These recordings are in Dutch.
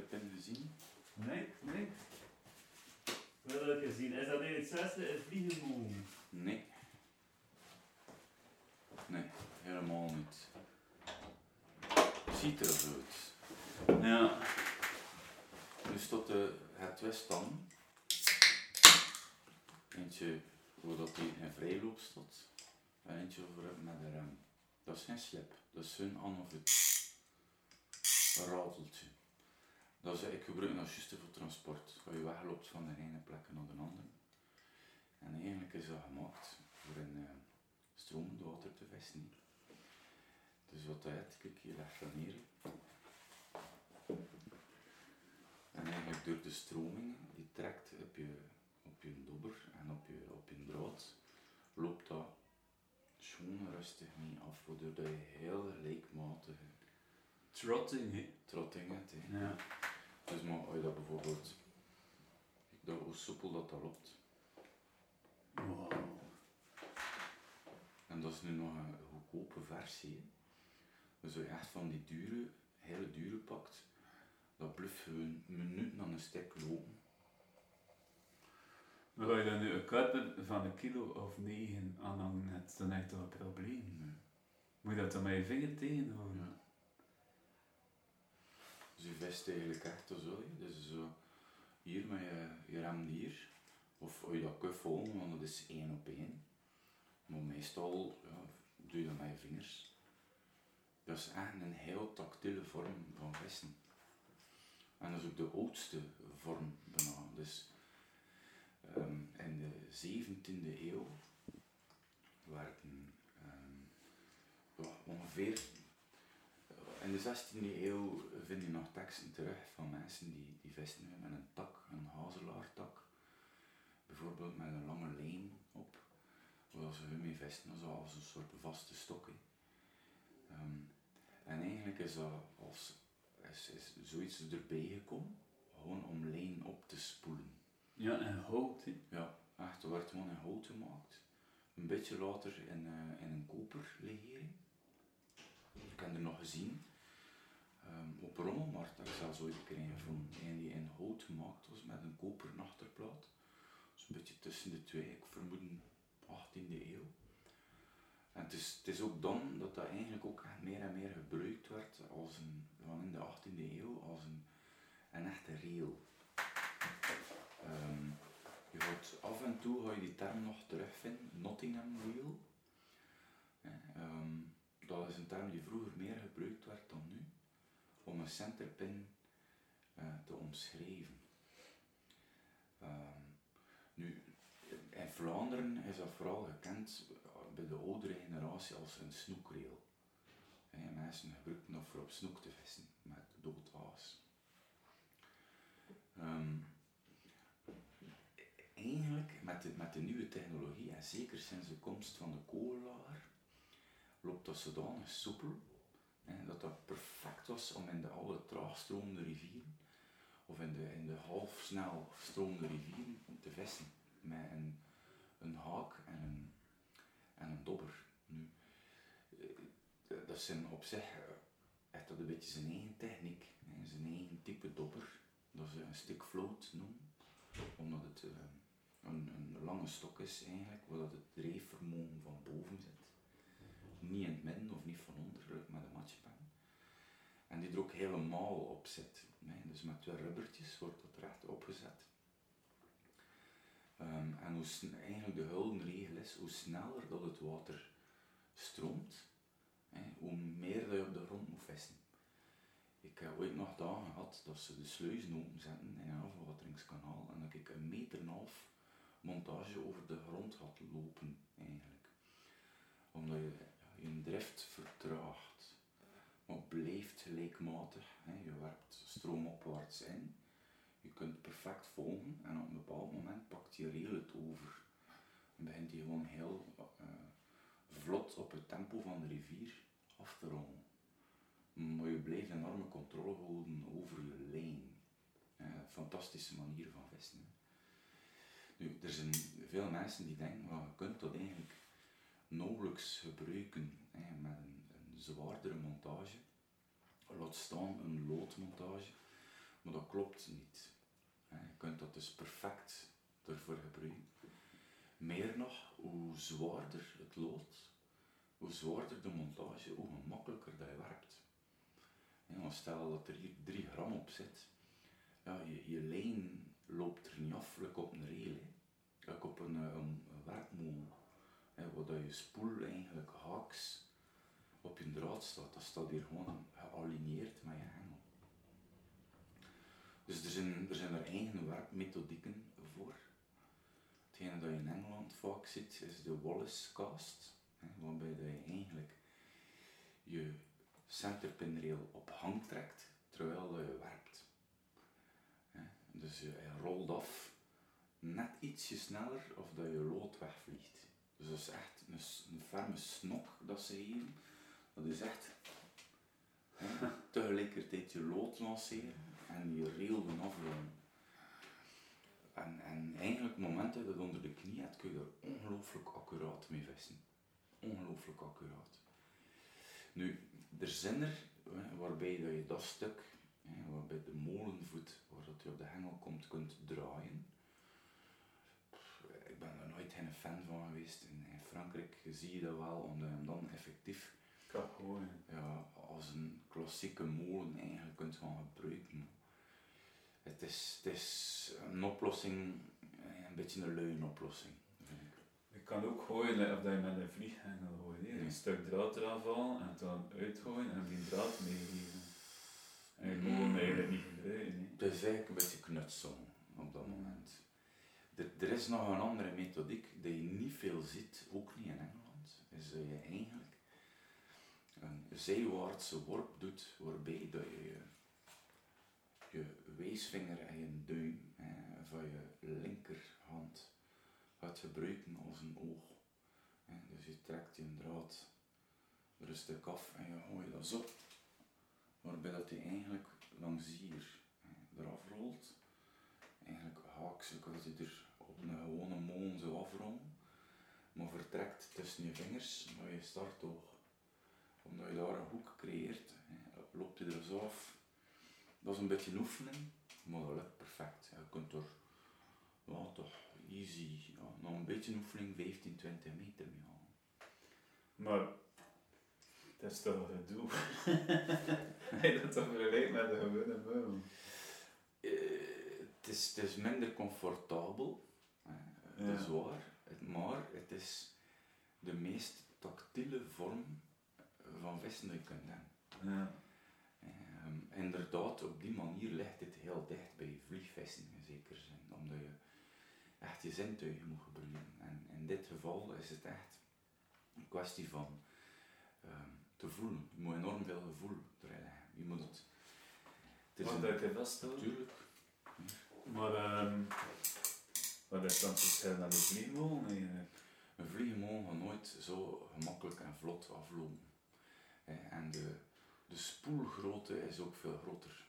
Heb een een centerpin gezien? Nee, nee. Wel heb gezien. Is dat in het zesde in vliegenmogen? Nee. Nee, helemaal niet. Ziet er uit. Ja. Dus tot de, het twist dan. Eentje dat die in vrijloop staat. En eentje over het met de rem. Dat is geen slip. Dat is zo'n aan of het een rateltje. Dat is, ik gebruik dat juist voor transport. Als je wegloopt van de ene plek naar de andere. En eigenlijk is dat gemaakt voor een uh, stromend water te vissen. Dus wat uit, kijk, je legt van hier. En eigenlijk door de stroming, die trekt op je, op je dobber en op je, op je draad, loopt dat schoon rustig mee af, waardoor je heel gelijkmatige Trotting, hè? trotting hè. Ja. Dus maar als je dat bijvoorbeeld, dat, hoe soepel dat dat loopt. Wow. En dat is nu nog een goedkope versie. hè. Dus als je echt van die dure, hele dure pakt, dat blijft gewoon minuten aan een stek lopen. Maar als je dan nu een karper van een kilo of negen aanhangen hebt, dan heb je toch een probleem. Moet je dat dan met je vinger tegenhouden? Ja. Dus je vest eigenlijk echt zo. hè. Dus zo hier met je, je rem hier. Of je dat kunt volgen, want dat is één op één. Maar meestal doe je dat met je vingers. Dat is echt een heel tactiele vorm van vissen. En dat is ook de oudste vorm bijna. Dus ehm, in de 17e eeuw werden ehm, ja, ongeveer in de 16e eeuw vind je nog teksten terug van mensen die, die visten met een tak, een hazelaartak. Bijvoorbeeld met een lange lijn op, waar ze hun mee vesten, als een soort vaste stok. Ehm, en eigenlijk is dat als, is, is zoiets erbij gekomen, gewoon om lijn op te spoelen. Ja, en hout? Ja, echt, er werd gewoon in hout gemaakt. Een beetje later in, eh, in een koperlegering. Ik heb er nog gezien. Ehm, op Rommelmarkt heb ik zelfs ooit een keer een die in hout gemaakt was met een koperen achterplaat. Dus een beetje tussen de twee, ik vermoed een 18e eeuw. En het is, het is ook dan dat dat eigenlijk ook meer en meer gebruikt werd als een, van in de 18e eeuw als een, echte rail. Ehm, je af en toe ga je die term nog terugvinden, Nottingham Reel. Ja, ehm, dat is een term die vroeger meer gebruikt werd dan nu, om een centerpin eh, te omschrijven. Ehm, nu, in Vlaanderen is dat vooral gekend bij de oudere generatie als een snoekreel. Hè, mensen gebruikten dat voor op snoek te vissen met dood aas. Ehm, eigenlijk met de, met de nieuwe technologie en zeker sinds de komst van de kogelaar loopt dat zodanig soepel dat dat perfect was om in de alle traagstromende rivieren of in de, in de half snel stromende rivieren te vissen met een, een haak en een, en een dobber. Nu, eh, dat zijn op zich eh, echt dat een beetje zijn eigen techniek, zijn eigen type dobber. Dat ze een stick float noemen, omdat het eh, een, een lange stok is eigenlijk, waar het drijfvermogen van boven zit. Niet in het midden of niet van onder, met een matchpen. En die er ook helemaal op zit. Dus met twee rubbertjes wordt dat recht opgezet. Ehm, en hoe eigenlijk de gouden regel is, hoe sneller dat het water stroomt, hè, hoe meer dat je op de grond moet vissen. Ik heb ooit nog dagen gehad dat ze de sluizen openzetten in een afwateringskanaal en dat ik een meter en een half montage over de grond had lopen eigenlijk. Omdat je je drift vertraagt, maar blijft gelijkmatig. Hè. Je werpt stroomopwaarts in, je kunt perfect volgen en op een bepaald moment pakt die rail het over. En begint die gewoon heel eh, vlot op het tempo van de rivier af te rollen. Maar je blijft enorme controle houden over je lijn. Eh, fantastische manier van vissen. Nu, er zijn veel mensen die denken, well, je kunt dat eigenlijk nauwelijks gebruiken hè, met een, zwaardere montage. Laat staan een loodmontage. Maar dat klopt niet. Je kunt dat dus perfect ervoor gebruiken. Meer nog, hoe zwaarder het lood, hoe zwaarder de montage, hoe gemakkelijker dat je werkt. Stel dat er hier 3 gram op zit, ja, je, lijn loopt er niet af, op een rail, hè. op een, een, een werkmolen, hè, waar je spoel eigenlijk haaks op je draad staat. Dat staat hier gewoon gealigneerd met je hengel. Dus er zijn, er zijn er eigen werkmethodieken voor. Hetgene dat je in Engeland vaak ziet is de Wallace cast, hè, waarbij je eigenlijk je centerpinrail op hang trekt terwijl je werkt. Dus je rolt af net ietsje sneller of dat je lood wegvliegt. Dus dat is echt een, een ferme snok dat ze geven. Dat is echt tegelijkertijd je lood lanceren en je rail doen. En, en eigenlijk, het moment dat je dat onder de knie hebt, kun je er ongelooflijk accuraat mee vissen. Ongelooflijk accuraat. Nu, er zijn er waarbij dat je dat stuk, waarbij de molenvoet, waar je op de hengel komt, kunt draaien. Ik ben er nooit geen fan van geweest. In, Frankrijk zie je dat wel, omdat je hem dan effectief ja, als een klassieke molen eigenlijk kunt gaan gebruiken. Het is, het is een oplossing, een beetje een leuke oplossing. Je kan ook gooien of dat je met een vlieghengel gooit. Een stuk draad eraf halen en dan uitgooien en die draad meegeven. En je hem eigenlijk niet gebruiken. Het is eigenlijk een beetje knutsel op dat moment. Er, is nog een andere methodiek die je niet veel ziet, ook niet in Engeland. Is dat je eigenlijk een zijwaartse worp doet waarbij dat je je wijsvinger en je duim van je linkerhand gaat gebruiken als een oog. Dus je trekt je draad rustig af en je gooit dat zo. Waarbij dat hij eigenlijk langs hier eraf rolt. Eigenlijk haaks als je er een gewone molen zo afrolt. Maar vertrekt tussen je vingers naar je startoog. Omdat je daar een hoek creëert, loopt hij er zo af. Dat is een beetje oefenen, maar dat lukt perfect. Je kunt er ja, toch easy, ja, nog een beetje oefening 15, 20 meter mee halen. Maar dat is toch een doel? Hij dat toch vergelijkt met de gewone meubel? Uh, het, is, het is minder comfortabel. Dat is waar, maar het is de meest tactiele vorm van vissen die je kunt hebben. Ja. Um, inderdaad, op die manier ligt het heel dicht bij vliegvissen in zekere zin, omdat je echt je zintuigen moet gebruiken. En in dit geval is het echt een kwestie van um, te voelen. Je moet enorm veel gevoel erin leggen. Je moet het... het is dat je vasthouden? Natuurlijk. Maar um, wat is dan het verschil naar de vliegmolen eigenlijk? Een vliegmolen gaat nooit zo gemakkelijk en vlot aflopen. En de, de spoelgrootte is ook veel groter.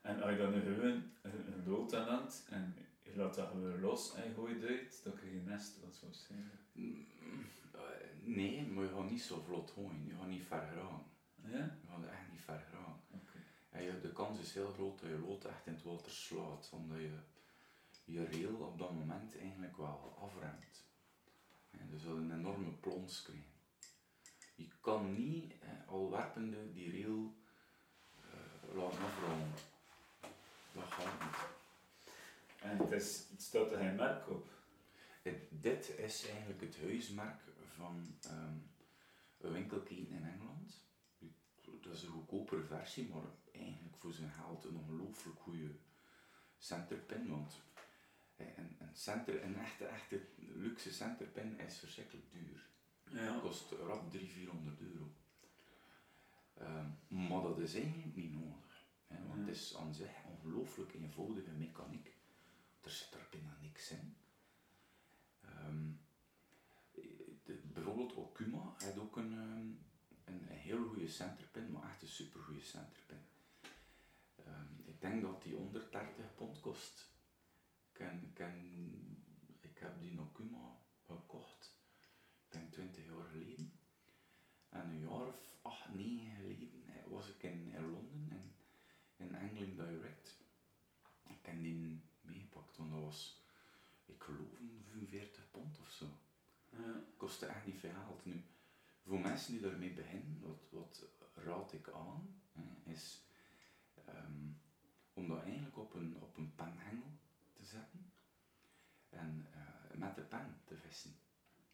En als je dan nu gewoon een lood aan hebt en je laat dat gewoon los en je gooit uit, dan krijg je een nest, wat zou zeggen? Mm, nee, maar je gaat niet zo vlot gooien, je gaat niet ver gaan. Ja? Je gaat echt niet ver gaan. De kans is heel groot dat je lood echt in het water slaat, omdat je je rail op dat moment eigenlijk wel afremt. En dus dat een enorme plons krijgen. Je kan niet eh, al werpende die rail uh, laten afrollen. Dat gaat niet. En het, is, het staat er geen merk op? Het, dit is eigenlijk het huismerk van um, een winkelketen in Engeland. Dat is een goedkopere versie, maar eigenlijk voor zijn geld een ongelooflijk goede centerpin. Want een, een, center, een echte, echte luxe centerpin is verschrikkelijk duur. Ja. Het kost rap 300, 400 euro. Um, maar dat is eigenlijk niet nodig. Hè, want ja. het is aan zich ongelooflijk eenvoudige mechaniek. Er zit er bijna niks in. Um, de, bijvoorbeeld Okuma heeft ook een, um, een, een heel goede centerpin, maar echt een super goede centerpin ik denk dat die 130 pond kost. Ik, ik heb die Nokuma gekocht, ik denk 20 jaar geleden. En een jaar of 8, 9 geleden eh, was ik in, Londen, in, in Angling Direct. Ik heb die meegepakt, want dat was, ik geloof, 45 pond of zo. Ja. Kostte echt niet veel geld. Nu, voor mensen die daarmee beginnen, wat, wat raad ik aan, eh, is ehm, om dat eigenlijk op een, op een penhengel te zetten en eh, met de pen te vissen.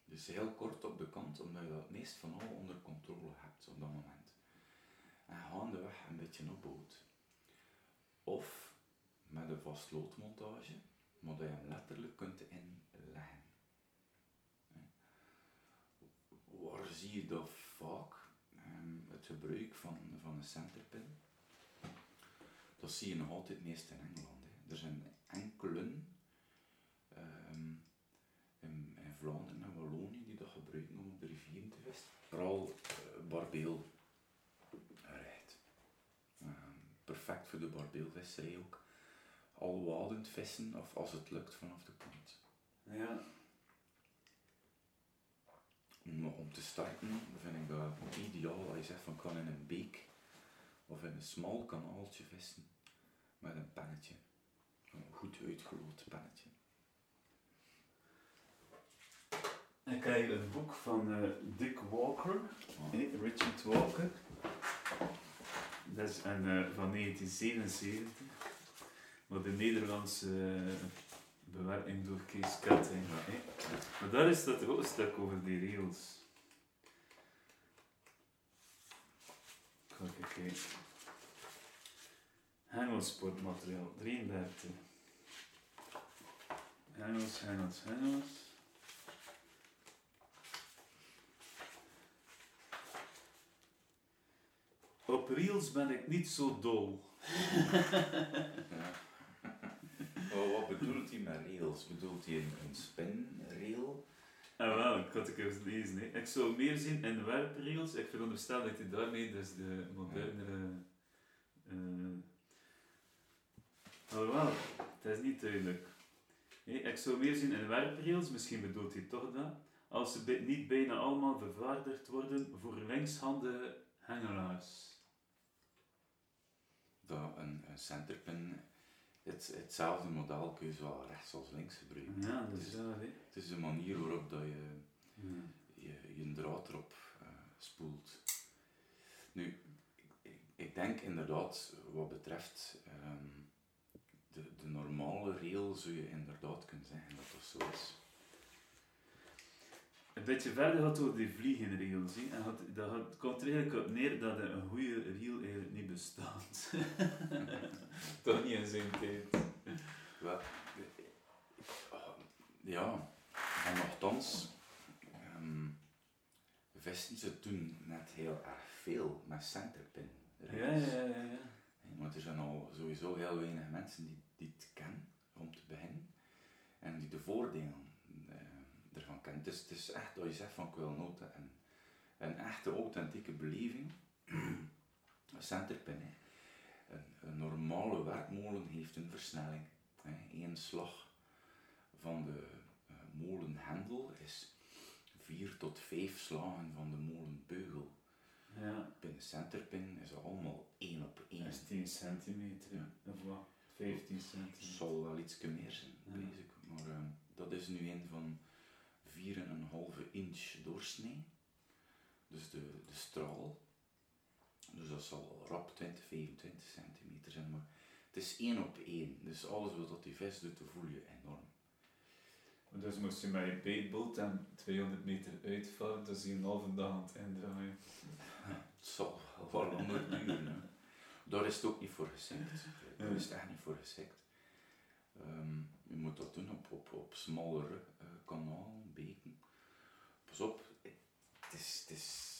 Dus heel kort op de kant, omdat je dat het meest van al onder controle hebt op dat moment. En gaandeweg een beetje opbouwt. Of met een vastloodmontage, maar dat je hem letterlijk kunt inleggen. Waar zie je dat vaak? Ehm, het gebruik van, van een centerpin. Dat zie je nog altijd meest in Engeland. Hè. Er zijn enkele ehm, in, in Vlaanderen en Wallonië die dat gebruiken om op de rivieren te vissen. Vooral uh, barbeel recht. Ehm, perfect voor de barbeelvisserij ook. Al wadend vissen of als het lukt vanaf de kant. Ja. Om, om te starten vind ik dat ideaal als je zegt van kan in een beek of in een smal kanaaltje vissen met een pennetje. Een goed uitgeloot pennetje. Ik heb een boek van eh, Dick Walker, Oh. eh, Richard Walker. Dat is een, eh, van 1977. Maar de Nederlandse eh, bewerking door Kees Ketting. eh. Maar daar is dat ook een stuk over die rails. Hengelsportmateriaal, 33. Hengels, hengels, hengels. Op reels ben ik niet zo dol. Oh, wat bedoelt hij met rails? Bedoelt hij een, spinrail? Ah wel, ik had het even lezen. Ik zou meer zien in werprails. Ik veronderstel dat hij daarmee dus de modernere... eh alhoewel, het is niet duidelijk. Ik zou meer zien in werprails, misschien bedoelt hij toch dat, als ze niet bijna allemaal vervaardigd worden voor linkshandige hengelaars. Dat een, een centerpin, het, hetzelfde model kun je zowel rechts als links gebruiken. Ja, dat het, is hè. het is de manier waarop dat je Ja. je, je draad erop eh, spoelt. Nu, ik, ik denk inderdaad, wat betreft ehm, de, de normale rail, zou je inderdaad kunnen zeggen dat dat zo is. Een beetje verder gaat over die vliegenrails. hè. En gaat, dat gaat, komt er eigenlijk op neer dat een goede reel eigenlijk niet bestaat. Toch niet in zijn tijd. Ja, en nogthans, ehm vissen ze toen net heel erg veel met centerpin. Ja, ja, ja. ja. Want er zijn al sowieso heel weinig mensen die, die het kennen, om te beginnen. En die de voordelen kennen. Het is, het is echt dat je zegt van ik wil nooit een, een echte authentieke beleving. centerpin. Een, een normale werkmolen heeft een versnelling. Eén slag van de eh, molenhendel is vier tot vijf slagen van de molenbeugel. ja. Bij een centerpin is het allemaal één op één. Dat is 10 centimeter. Ja. Of wat? 15 Het centimeter. zal wel iets meer zijn, Ja. basic. Maar ehm, dat is nu een van 4,5 inch doorsnee. Dus de, de straal. Dus dat zal rap 20, 25 centimeter zijn. Maar het is één op één. Dus alles wat dat die vis doet, voel je enorm. Dus moest je met je baitboot en 200 meter uitvaren, dus je een halve dag aan het indraaien. Het zal wel langer duren. Daar is het ook niet voor geschikt. Daar is het echt niet voor geschikt. Ehm, je moet dat doen op, op, op smallere eh kanalen, beken. Pas op, het is, het is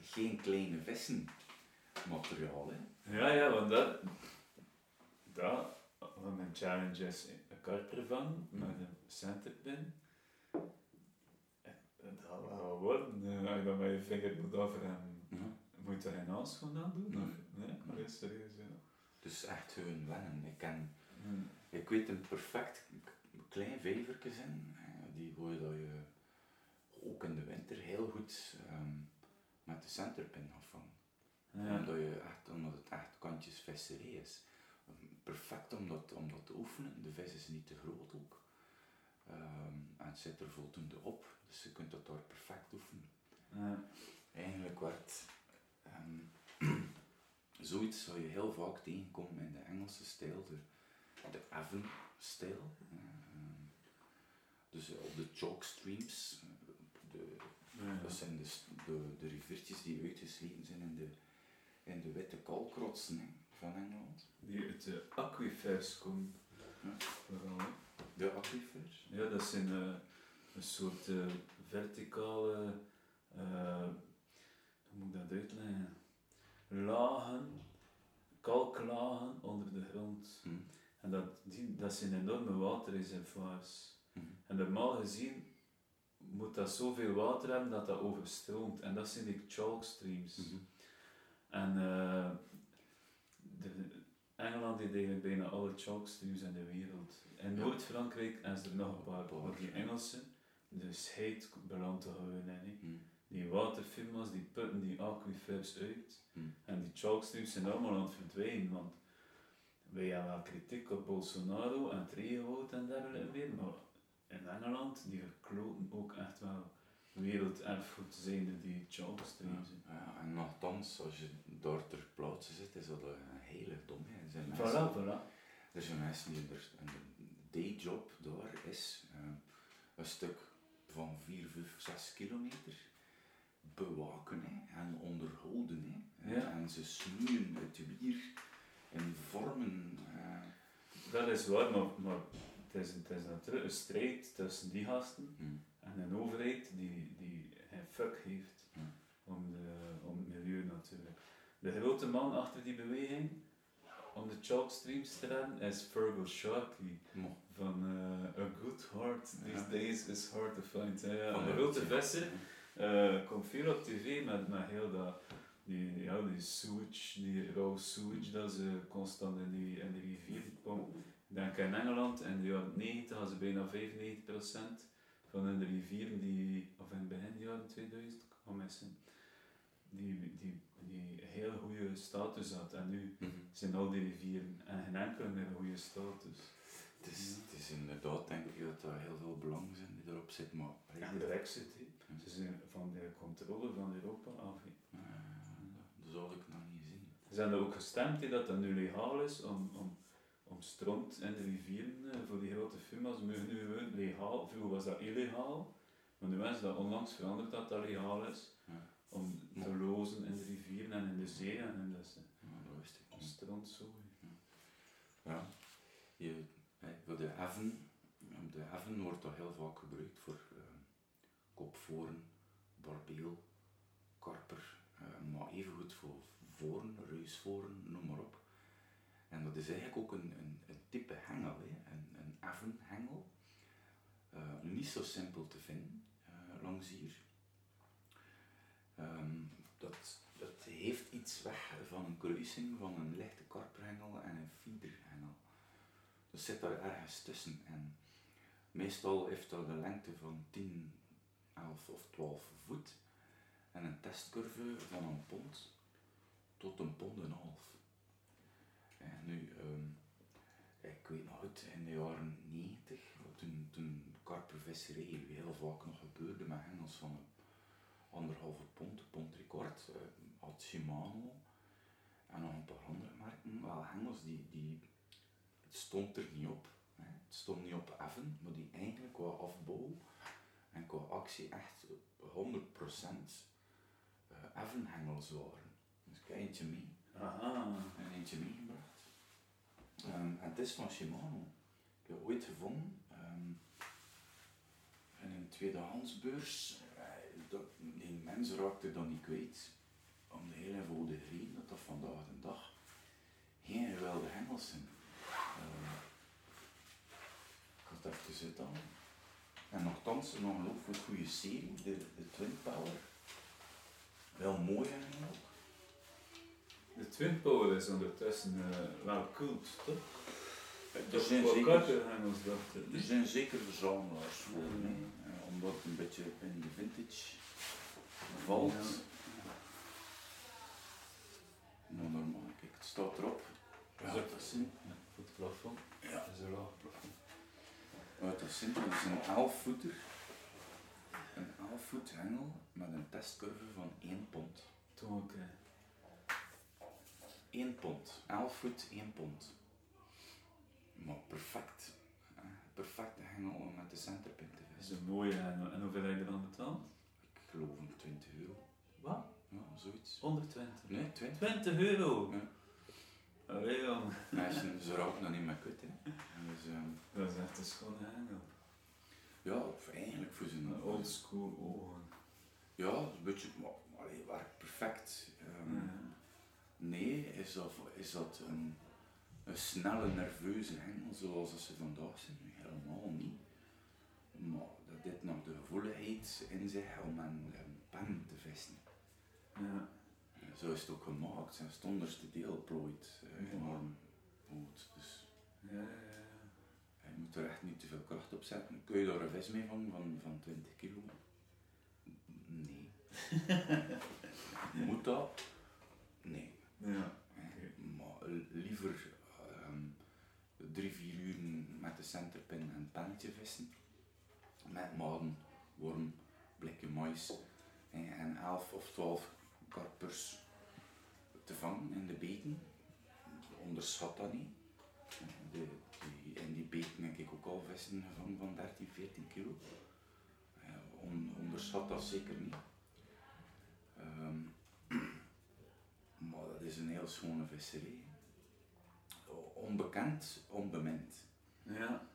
geen kleine vissen materiaal. Hè. Ja, ja, want dat... Dat... Want mijn challenge is een karper van, met een centerpin. En Dat gaat wel worden. eh, Als je dat met je vinger moet afremmen. Ja. Moet je daar handschoen aan doen? Nee. Of? Nee, maar is serieus, ja. Dus echt gewoon wennen. Ik, ken, Hmm. Ik weet een perfect klein vijvertje zijn, eh, die waar dat je ook in de winter heel goed ehm, met de centerpin afvangt. Ja. Omdat, je echt, omdat het echt kantjes visserij is. Perfect om dat, om dat te oefenen. De vis is niet te groot ook. Ehm, en het zit er voldoende op, dus je kunt dat daar perfect oefenen. Ja. Eigenlijk werd ehm, zoiets zou je heel vaak tegenkomen in de Engelse stijl, de, de Avon-stijl. Ehm, dus op de chalk streams, eh, de, Ja. dat zijn de, de, de riviertjes die uitgesleten zijn in de, in de witte kalkrotsen van Engeland. Die uit de aquifers komen. Ja. Vooral. De aquifers. Ja, dat zijn eh, een soort eh, verticale, eh, hoe moet ik dat uitleggen? Lagen, kalklagen onder de grond. Hm. En dat, die, dat zijn enorme waterreservoirs. Hm. En normaal gezien moet dat zoveel water hebben dat dat overstroomt. En dat zijn die chalk streams. Mhm. En eh, de, Engeland heeft eigenlijk bijna alle chalk streams in de wereld. In. Noord-Frankrijk is er nog een paar, maar die. Engelsen, de scheid belandt te in. hè. Hm. Die waterfirma's die putten die aquifers uit. Hm. En die chalkstreams zijn allemaal aan het verdwijnen. Want wij hebben wel kritiek op Bolsonaro en het regenwoud en dergelijke meer. Maar in Engeland, die verkloten ook echt wel werelderfgoed zijnde die chalkstreams. hè. Ja, en nogthans, als je daar ter plaatse zit, is dat een heiligdom. hè. Er zijn mensen, Voilà, voilà. er zijn mensen die er, en de dayjob daar is eh, een stuk van 4, 5, 6 kilometer bewaken hè, en onderhouden. Hè. Ja. En ze snoeien het wier in vormen. eh, Dat is waar, maar, maar het, is, het is natuurlijk een strijd tussen die gasten hm. en een overheid die, die geen fuck heeft Ja. om, de, om het milieu natuurlijk. De grote man achter die beweging om de chalkstreams te redden is Fergal Sharkey van eh, A Good Heart These Ja. Days is Hard to Find. Ja, ja, Van een de grote visser. Eh, komt veel op tv met, met heel dat, die, ja, die sewage, die rauw sewage dat ze constant in die, in die rivier pompen. Denk in Engeland in de jaren 90 hadden ze bijna 95% van hun rivieren die, of in het begin jaren 2000, kan missen, die, die, die heel goede status had. En nu Mhm. zijn al die rivieren en geen enkele meer een goede status. Het, is, het is inderdaad, denk ik, dat er heel veel belang zijn die erop zit, maar Ja, de Brexit, ze zijn van de controle van Europa af. Eh, zou ik nog niet zien. Ze hebben ook gestemd hè, dat dat nu legaal is om, om, om stront in de rivieren eh, voor die grote firma's mogen nu gewoon legaal, vroeger was dat illegaal, maar nu is dat onlangs veranderd dat dat legaal is Ja. om te lozen in de rivieren en in de zee en in Ja, dat wist ik om niet. stront zo. Ja. Je, voor de Avon, de Avon wordt dat heel vaak gebruikt voor eh, kopvoren, barbeel, karper, eh, maar evengoed voor voren, reusvoren, noem maar op. En dat is eigenlijk ook een, een, een type hengel, een, een Avon hengel. Eh, niet zo simpel te vinden eh, langs hier. Ehm, dat, dat heeft iets weg van een kruising van een lichte karperhengel en een fiederhengel. Dat zit daar ergens tussen. En meestal heeft dat een lengte van 10, 11 of 12 voet en een testcurve van een pond tot een pond en een half. En nu, ehm, ik weet nog goed, in de jaren 90, toen, toen karpervisserij heel vaak nog gebeurde met hengels van een anderhalve pond, pond record, eh, had Shimano en nog een paar andere merken, wel hengels die, die het stond er niet op. Hè. Het stond niet op effen, maar die eigenlijk qua afbouw en qua actie echt 100% eh effen hengels waren. Dus ik heb eentje mee, Aha. en eentje meegebracht. Ehm, en het is van Shimano. Ik heb ooit gevonden ehm, in een tweedehandsbeurs. Eh, dat, die mens raakte dat niet kwijt. Om de hele eenvoudige reden dat dat vandaag de dag geen geweldige hengels zijn. Eh, ik had het even uit aan. En nogthans een ongelooflijk goede serie, de, de Twin Power. Wel mooi eigenlijk ook. De Twin Power is ondertussen eh, wel cult, toch? Er zijn zeker, er zijn zeker verzamelaars voor, hè. Eh, omdat het een beetje in de vintage valt. Ja. Nou, normaal, kijk, het staat erop. Ja, dat is een, Ja, Voor het plafond. Ja. Dat is een laag plafond. Wat dat is simpel, dat is een 11 voeter. Een 11 voet hengel met een testcurve van 1 pond. Toch ook, hè. 1 pond. 11 voet, 1 pond. Maar perfect. hè. Perfecte hengel om met de centerpin te Dat is vissen. een mooie hengel. En hoeveel heb je dan betaald? Ik geloof om 20 euro. Wat? Ja, zoiets. 120. Nee, 20. 20 euro? Ja. Allee, jong. Mensen, ze raken nog niet meer kut, hè. Dus, ehm, Dat is echt een schone hengel. ja, of eigenlijk voor zijn... Een old school ogen. Ja, een beetje, maar allee, werkt perfect. Ja. Nee, is dat, is dat een, een snelle, nerveuze hengel zoals dat ze vandaag zijn? Helemaal niet. Maar dat dit nog de gevoeligheid in zich om een, een pen te vissen. Ja. Zo is het ook gemaakt. Zijn het onderste deel plooit eh, enorm goed. Dus Ja, ja, ja. je moet er echt niet te veel kracht op zetten. Kun je daar een vis mee vangen van, van 20 kilo? Nee. moet dat? Nee. Ja. Liever ehm, drie, vier uur met de centerpin en pennetje vissen. Met maden, worm, blikje mais hè, en 11 of 12 karpers te vangen in de beken. Onderschat dat niet. De, die, in die beken heb ik ook al vissen gevangen van 13, 14 kilo. Eh, on- onderschat dat zeker niet. Dat is een heel schone visserij. Onbekend, onbemind. Ja.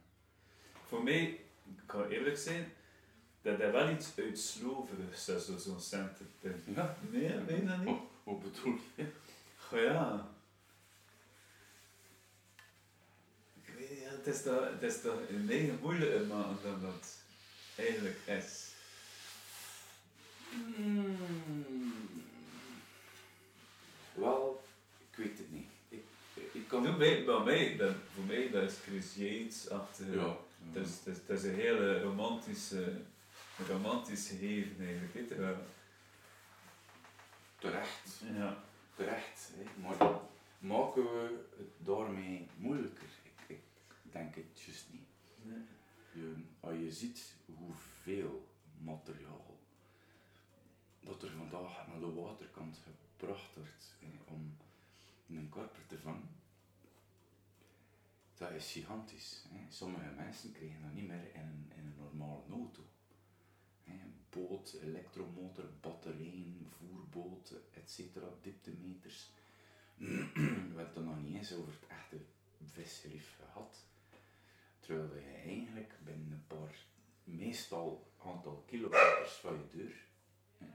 Voor mij, ik ga eerlijk zijn, dat is wel iets uitsloverigs, zo- zo'n centerpin. Ja. Nee, weet je dat niet? Oh, hoe bedoel je? Goh ja. Ik weet niet, ja, het is toch, het is toch een eigen moeilijker maken dan dat eigenlijk is. Hmm. Wel, ik weet het niet. Ik, ik kan... Voor mij, bij mij, dat, voor mij dat is Chris Yates achter. Ja. Het is, een hele romantische, een romantisch gegeven eigenlijk, weet je wel. Terecht. Ja. Terecht. Hè. Maar maken we het daarmee moeilijker? Ik, ik denk het juist niet. Nee. Je, als je ziet hoeveel materiaal dat er vandaag naar de waterkant gebracht wordt om een karper te vangen, dat is gigantisch. Hè. Sommige mensen krijgen dat niet meer in een, in een normale auto. Hè. Boot, elektromotor, batterijen, voerboot, etc., dieptemeters. We hebben het nog niet eens over het echte visgerief gehad. Terwijl je eigenlijk binnen een paar, meestal aantal kilometers van je deur, hè,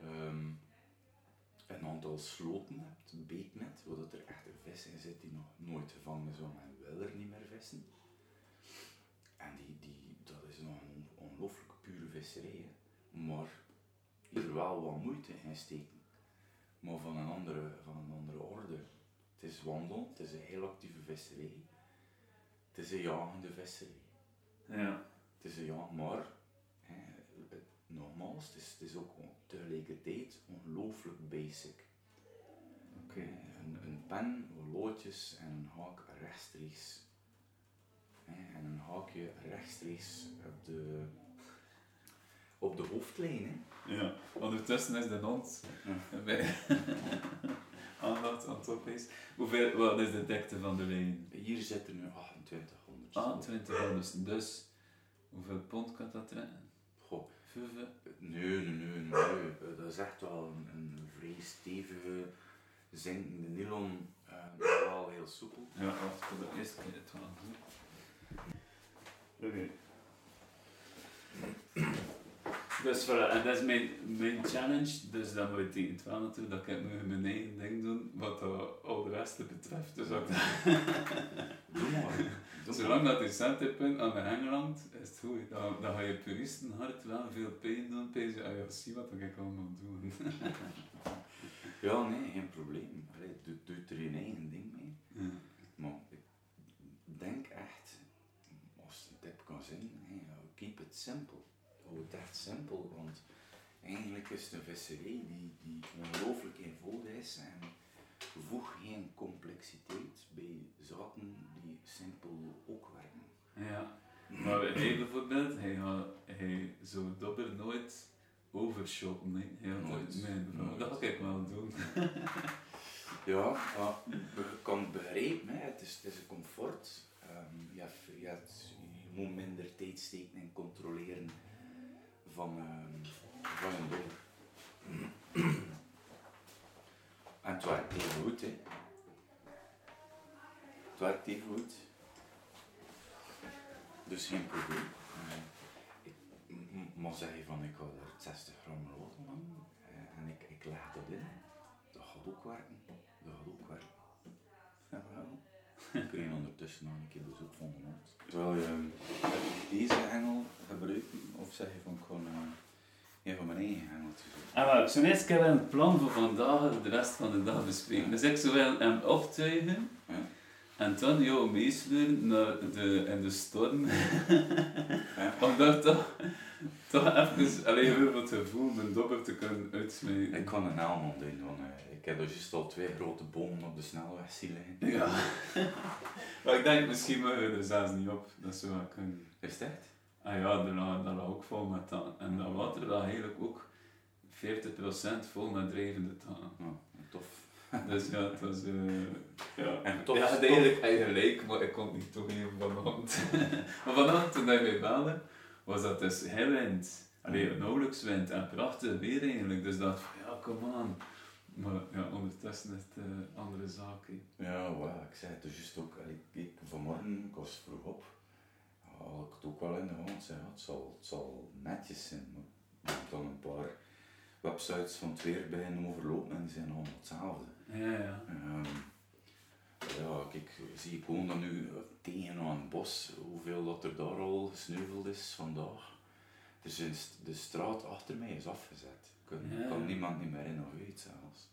ehm, een aantal sloten hebt, beeknet, waar dat er echt een vis in zit die nog nooit gevangen is, want men wil er niet meer vissen. En die, die, dat is nog een on- ongelooflijk pure visserij, hè. maar er wel wat moeite in steken. Maar van een andere, van een andere orde. Het is wandelen, het is een heel actieve visserij. Het is een jagende visserij. Ja. Het is een ja, maar hè, nogmaals, het is, het is ook tegelijkertijd ongelooflijk basic. Een, een pen, loodjes en een haak rechtstreeks. En een haakje rechtstreeks op de, op de hoofdlijn. Hè. Ja. Ondertussen is de hond Ja. bij aandacht aan het oplezen. Hoeveel, wat is de dikte van de lijn? Hier zitten nu 2800. Ah, 20 dus. Dus, hoeveel pond kan dat trekken? Goh, Vijf? nee, nee, nee, nee. Eh, Dat is echt wel een, een vrij stevige, zinkende nylon. eh, wel heel soepel. Ja, wacht, voor de eerste keer het wel. Oké. Dus voilà, en dat is mijn, mijn challenge, dus dan moet je tegen het wel naartoe dat ik nu mijn eigen ding doen, wat dat al de rest betreft. Dus ook dat, Doe maar. Doe maar. zolang dat die centerpunt aan de hangt, is het goed. Dan, dan ga je puristenhart wel veel pijn doen, je, ah ja, zie wat ik allemaal doe. Ja, nee, geen probleem. Allee, doe, doe er je eigen ding mee. Ja. Maar ik denk echt, als het een tip kan zijn, ja, keep it simple. Hou het echt simpel, want eigenlijk is het een visserij die, die ongelooflijk eenvoudig is en voeg geen complexiteit bij zaken die simpel ook werken. Ja. mij bijvoorbeeld, hij, hij zou dobber nooit overshoppen. Hij had Nooit. nee, Nooit. dat ga ik wel doen. Ja, maar je kan begrijpen, hè. Het, is, het is een comfort. Ehm, je, hebt, je, hebt- je moet minder tijd steken in controleren van, ehm, van een dobber. en het werkt even goed, hè. Het werkt even goed. Dus geen probleem. Eh, ik m- m- maar zeg je van ik ga er 60 gram rood aan eh, en ik, ik leg dat in, dat gaat ook werken. Dat gaat ook werken. Ja, wel. Ik kreeg ondertussen nog een keer bezoek van hond. Terwijl je eh, deze engel gebruiken, of zeg je van ik eh, een van mijn eigen doen. Ah, maar ik zou eerst een plan voor vandaag de rest van de dag bespreken. Dus ik zou wel hem optuigen Ja. Jou meesleuren naar de, in de storm. Ja. Om daar toch, toch even alleen weer het gevoel mijn dobber te kunnen uitsmijten. Ik kan een helm om doen, want eh, ik heb dus juist al twee grote bomen op de snelweg zien liggen. Ja. maar ik denk misschien mogen we er zelfs niet op. Dat zou wel kunnen. Is het echt? Ah ja, daar lag, daar lag ook vol met tanden. En dat water lag eigenlijk ook 40% vol met drijvende tanden. Dus ja, het was... eh ja, En tof, ja, eigenlijk eigenlijk, maar ik kon niet toegeven vanochtend. maar vanochtend toen hij mij belde, was dat dus heel wind. Allee, nauwelijks wind en prachtig weer eigenlijk. Dus dacht van ja, kom aan. Maar ja, ondertussen is het eh, andere zaken. Ja, well, ik zei het dus juist ook. allee, Ik, vanmorgen, ik was vroeg op, had ik het ook wel in de hand. Zei, ja, het, zal, het zal netjes zijn. Maar ik heb dan een paar websites van het weer beginnen overlopen en die zijn allemaal hetzelfde. Ja, ja. Ehm, ja, kijk, zie ik gewoon dan nu tegen aan het bos, hoeveel dat er daar al gesneuveld is vandaag. Dus de st- de straat achter mij is afgezet. Kan, Ja. kan niemand niet meer in of uit zelfs.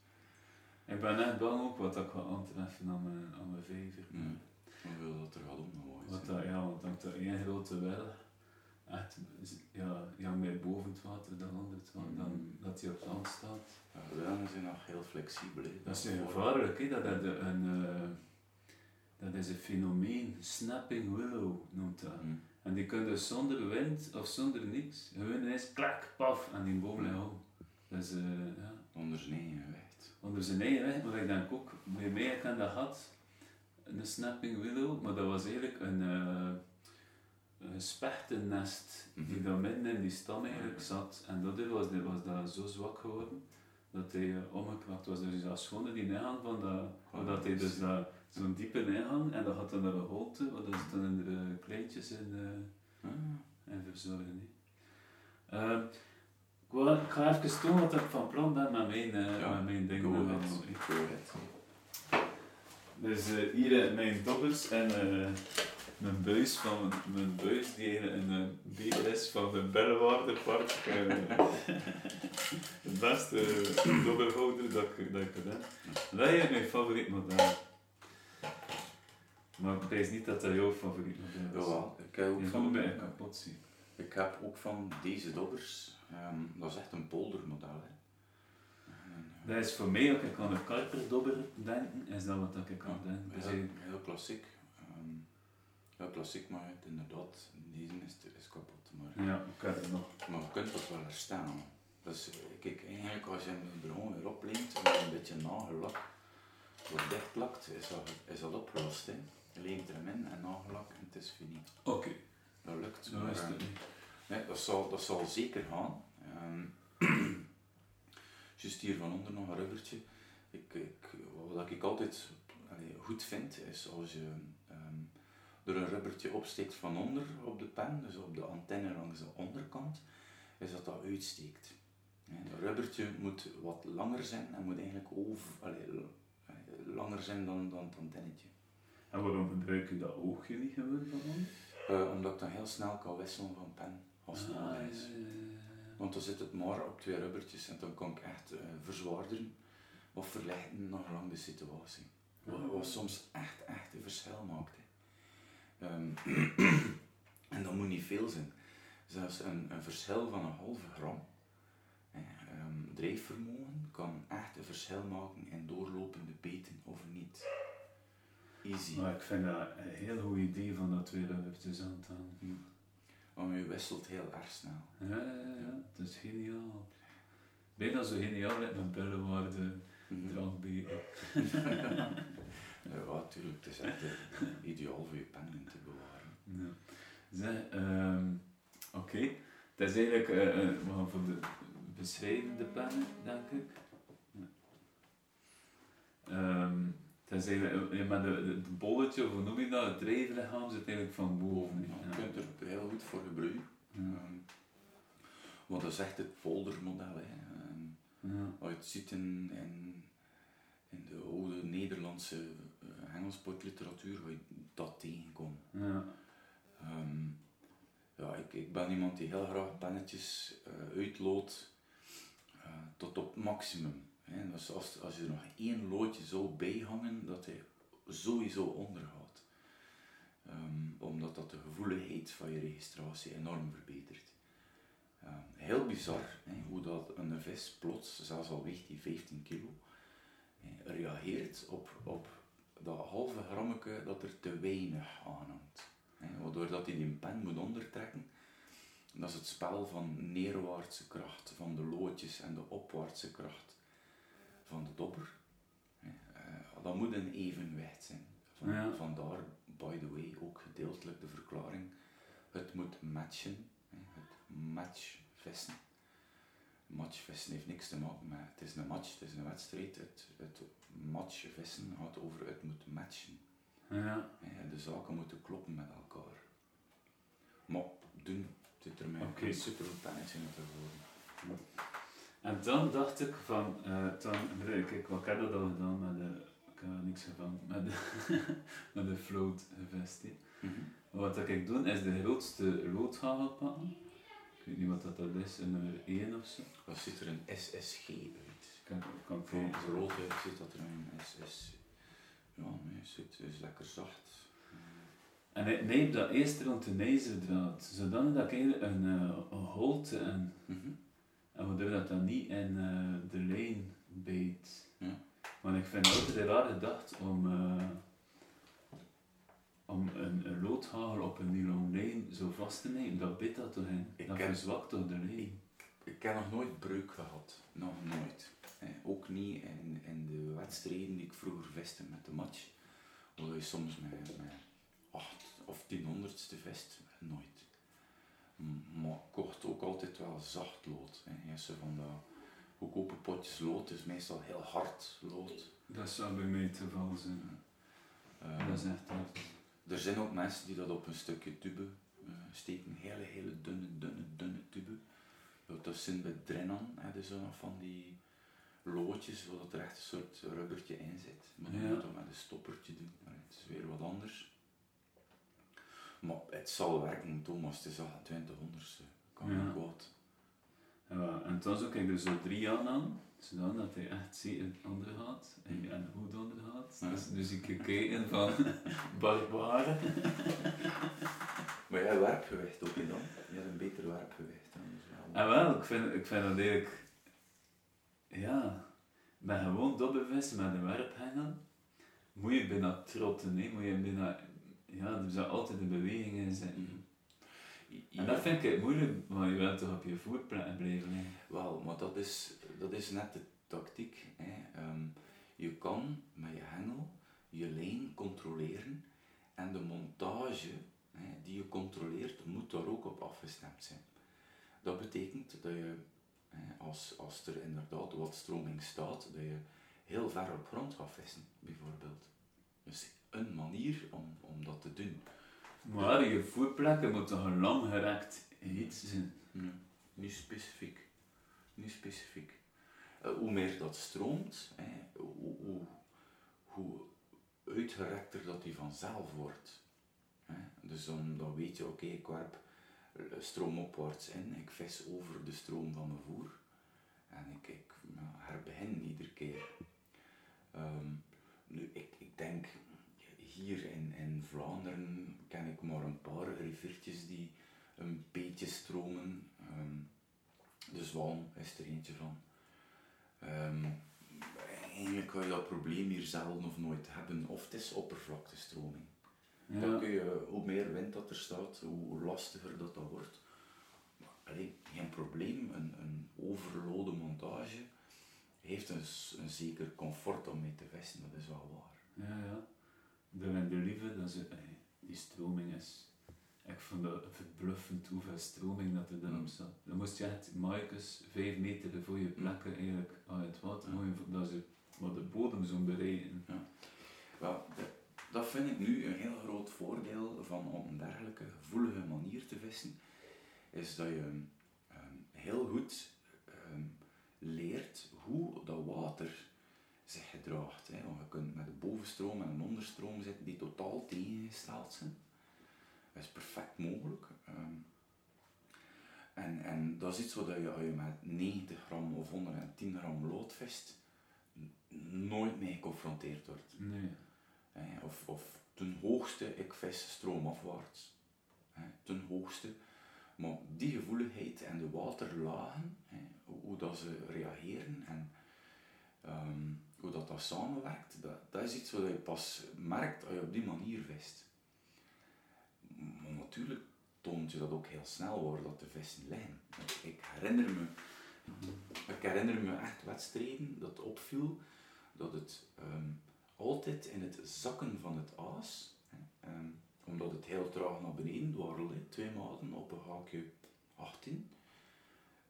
Ik ben echt bang ook wat ik ga aantreffen aan mijn, aan mijn vijver. Ja. Hoeveel dat er gaat omgewaaid Wat dat, ja, want dat dat één grote wel echt ja, ja, meer boven het water dan onder het water, dan dat hij op land staat. Ja, de willen zijn nog heel flexibel. Dat is gevaarlijk, hè? Dat, dat, een, eh, dat is een fenomeen, snapping willow noemt dat. Hm. En die kunnen dus zonder wind of zonder niks, gewoon ineens klak, paf, en die boom ligt om. Dus eh, ja, Onder zijn eigen gewicht. onder zijn eigen weg, maar ik denk ook, bij mij ik dat gehad, een snapping willow, maar dat was eigenlijk een, eh een spechtennest die Mhm. daar midden in die stam eigenlijk zat. En daardoor was, was dat zo zwak geworden dat hij uh, was. Dus dat schoon die ingang van dat, waar dat hij dus dat, zo'n diepe ingang en dat had dan naar een holte, waar dat ze dan in de kleintjes in, eh Ah, in verzorgen. Ehm, ik, ga even tonen wat ik van plan ben met mijn, eh Ja, met mijn dingen. go ahead. Go ahead. Dus eh, hier eh, mijn dobbers en eh, mijn buis van mijn buis die uh, beer is van de Bellewaarderpark. eh het beste dobberhouder dat ik, dat ik heb. Dat is mijn favoriet model. Maar ik weet niet dat dat jouw favoriet model is. Jawel, ik heb ook Je van, kapot zien. ik heb ook van deze dobbers. ehm, dat is echt een poldermodel. Hè. Eh, Dat is voor mij, als ik aan een karperdobber denk, is dat wat ik aan Ja, denk. Dus heel, ik- heel klassiek. Heel klassiek, maar het, inderdaad, deze is, is kapot. Maar, ja, heb het nog. maar je kunt dat wel herstellen. Dus eh, kijk, eigenlijk als je hem gewoon weer opleent en een beetje nagellak wordt dichtplakt, is dat, is dat opgelost. Hè. Je leent hem in en nagellak en het is fini. Oké, Dat lukt. zo maar, is het. eh, niet. Nee, dat zal, dat zal zeker gaan. Ehm Juist hier van onder nog een rubbertje. Ik, ik, wat ik altijd allee, goed vind, is als je er een rubbertje opsteekt van onder op de pen, dus op de antenne langs de onderkant, is dat dat uitsteekt. Ja, dat rubbertje moet wat langer zijn en moet eigenlijk over, l- allee, langer zijn dan, dan het antennetje. En waarom gebruik je dat oogje niet gewoon van ons? Eh, omdat ik dan heel snel kan wisselen van pen als het Ah, nodig is. Want dan zit het maar op twee rubbertjes en dan kan ik echt eh, verzwaarderen of verlichten naar lang de situatie. Wat, wat soms echt, echt een verschil maakt. hè. Ehm, en dat moet niet veel zijn. Zelfs een, een verschil van een halve gram ehm, drijfvermogen kan echt een verschil maken in doorlopende beten of niet. Easy. Maar ik vind dat een heel goed idee van dat rubbertjes aan te hangen. Want je wisselt heel erg snel. Ja, ja, ja, het is geniaal. Bijna zo geniaal met mijn billenwaarde Mhm. drankbeker. Ja, natuurlijk. Het is echt ideaal voor je pen te bewaren. Ja. Zeg, ehm, oké. Het is eigenlijk eh, we gaan voor de beschrijvende pennen, denk ik. Het is eigenlijk, eh, maar de, de, de bolletje, of hoe noem je dat, het drijflichaam zit eigenlijk van boven. Ja, je kunt er heel goed voor gebruiken. Ja. Ehm, want dat is echt het poldermodel. Hè. Ja. Wat je het ziet in, in, in de oude Nederlandse uh, hengelsportliteratuur, ga je dat tegenkomen. Ja. Ehm, ja, ik, ik ben iemand die heel graag pennetjes eh uitloodt eh, tot op maximum. Hè. Dus als, als je er nog één loodje zou bijhangen, dat hij sowieso ondergaat. Ehm, omdat dat de gevoeligheid van je registratie enorm verbetert. Ehm, heel bizar hè, hoe dat een vis plots, zelfs al weegt die 15 kilo, reageert op, op dat halve grammetje dat er te weinig aan hangt. Waardoor dat hij die pen moet ondertrekken. Dat is het spel van neerwaartse kracht van de loodjes en de opwaartse kracht van de dobber. Eh, dat moet een evenwicht zijn. Van, Ja. Vandaar, by the way, ook gedeeltelijk de verklaring. Het moet matchen. Het matchvissen. Matchvissen heeft niks te maken met het is een match, het is een wedstrijd. Het, het matchvissen gaat over het moet matchen. Ja. De zaken moeten kloppen met elkaar. Maar doen, zit er mij super pennetje in te worden. En dan dacht ik van, eh dan, kijk, ik wat heb dat al gedaan met de, ik heb niks gevangen, met de, met de float vest. hè. Mhm. Wat dat ik doe, is de grootste loodhagel pakken. Ik weet niet wat dat, dat is, een nummer 1 of zo. Dat ziet er een SSG uit. Ik kan, kan ik Van kijken. rood ziet dat er een SS. Ja, nee, het zit- het is lekker zacht. En ik neem dat eerst rond de ijzerdraad, zodanig dat ik eigenlijk een, eh, een holte en, Mhm. en waardoor dat dan niet in eh, de lijn bijt. Ja. Want ik vind het altijd een raar gedacht om, eh, om een, een loodhagel op een nylon lijn zo vast te nemen. Dat bijt dat toch in? Ik dat ken- verzwakt toch de lijn? Ik heb nog nooit breuk gehad. Nog nooit. Eh, ook niet in, in de wedstrijden die ik vroeger viste met de match. Waar je soms met, met 8 of 10 honderdste vest. Nooit. Maar ik kocht ook altijd wel zacht lood. Hè. Je zo van dat goedkope potjes lood. is meestal heel hard lood. Dat zou bij mij het geval zijn. Eh, Dat is echt hard. Er zijn ook mensen die dat op een stukje tube eh, steken, hele, hele dunne, dunne, dunne tube. Dat zijn bij Drennan, hè, dus van die loodjes, waar dat er echt een soort rubbertje in zit. Maar Ja. moet je dat met een stoppertje doen, maar het is weer wat anders. Maar het zal werken, Thomas, het is al 20 honderdste, kan Ja. niet kwaad. Ja, en toen zou ik er zo drie aan aan, zodat hij echt zeker onder gaat en, en goed onder gaat. Ja. Dus, dus ik kijken van barbaren. Maar jij werpgewicht ook niet dan? Je hebt een beter werpgewicht. Dan, dus ja. En wel, ik vind, ik vind dat eigenlijk, ja, met gewoon dobbervissen met een werphengel, moet je bijna trotten, hè? moet je bijna, ja, er zou altijd een beweging in zitten. En dat vind ik moeilijk, want je wilt toch op je voetplekken blijven liggen. Wel, maar dat is, dat is net de tactiek. Hè. Ehm, je kan met je hengel je lijn controleren en de montage hè, die je controleert moet daar ook op afgestemd zijn. Dat betekent dat je, hè, als, als er inderdaad wat stroming staat, dat je heel ver op grond gaat vissen, bijvoorbeeld. Dus een manier om, om dat te doen. Maar je voetplekken moeten toch een langgerekt iets zijn. Nee, niet specifiek. Niet specifiek. Eh, hoe meer dat stroomt, hè, hoe, hoe, hoe uitgerekter dat die vanzelf wordt. Hè. Dus dan, dan weet je, oké, ik werp eh, stroomopwaarts in, ik vis over de stroom van mijn voer. En ik, ik ja, herbegin iedere keer. Ehm, nu, ik, ik denk, hier in, in Vlaanderen ken ik maar een paar riviertjes die een beetje stromen. Ehm, de Zwaan is er eentje van. Ehm, eigenlijk ga je dat probleem hier zelden of nooit hebben, of het is oppervlaktestroming. Dan Ja. kun je, hoe meer wind dat er staat, hoe, lastiger dat, dat wordt. Maar allee, geen probleem, een, een overlode montage heeft een, zeker comfort om mee te vesten, dat is wel waar. Ja, ja. De dat is, eh, die stroming is... Ik vond dat verbluffend hoeveel stroming dat er dan Mm. op zat. Dan moest je echt maikes vijf meter voor je plekken eigenlijk uit het water Ja. gooien, dat ze maar de bodem zo bereiken. Wel, de- dat vind ik nu een heel groot voordeel van op een dergelijke gevoelige manier te vissen, is dat je ehm, heel goed ehm, leert hoe dat water zich gedraagt. Hè. Want je kunt met een bovenstroom en een onderstroom zitten die totaal tegengesteld zijn. Dat is perfect mogelijk. Ehm, en, en dat is iets wat je, als je met 90 gram of 110 gram lood vist, nooit mee geconfronteerd wordt. Nee. Of, of ten hoogste, ik vis stroomafwaarts. Ten hoogste. Maar die gevoeligheid en de waterlagen, hoe, dat ze reageren en ehm, hoe dat, dat samenwerkt, dat, dat is iets wat je pas merkt als je op die manier vist. Maar natuurlijk toont je dat ook heel snel waar dat de vissen liggen. Ik, herinner me ik herinner me echt wedstrijden dat opviel dat het ehm, altijd in het zakken van het aas, hè, ehm, omdat het heel traag naar beneden dwarrelde, twee maanden op een haakje 18,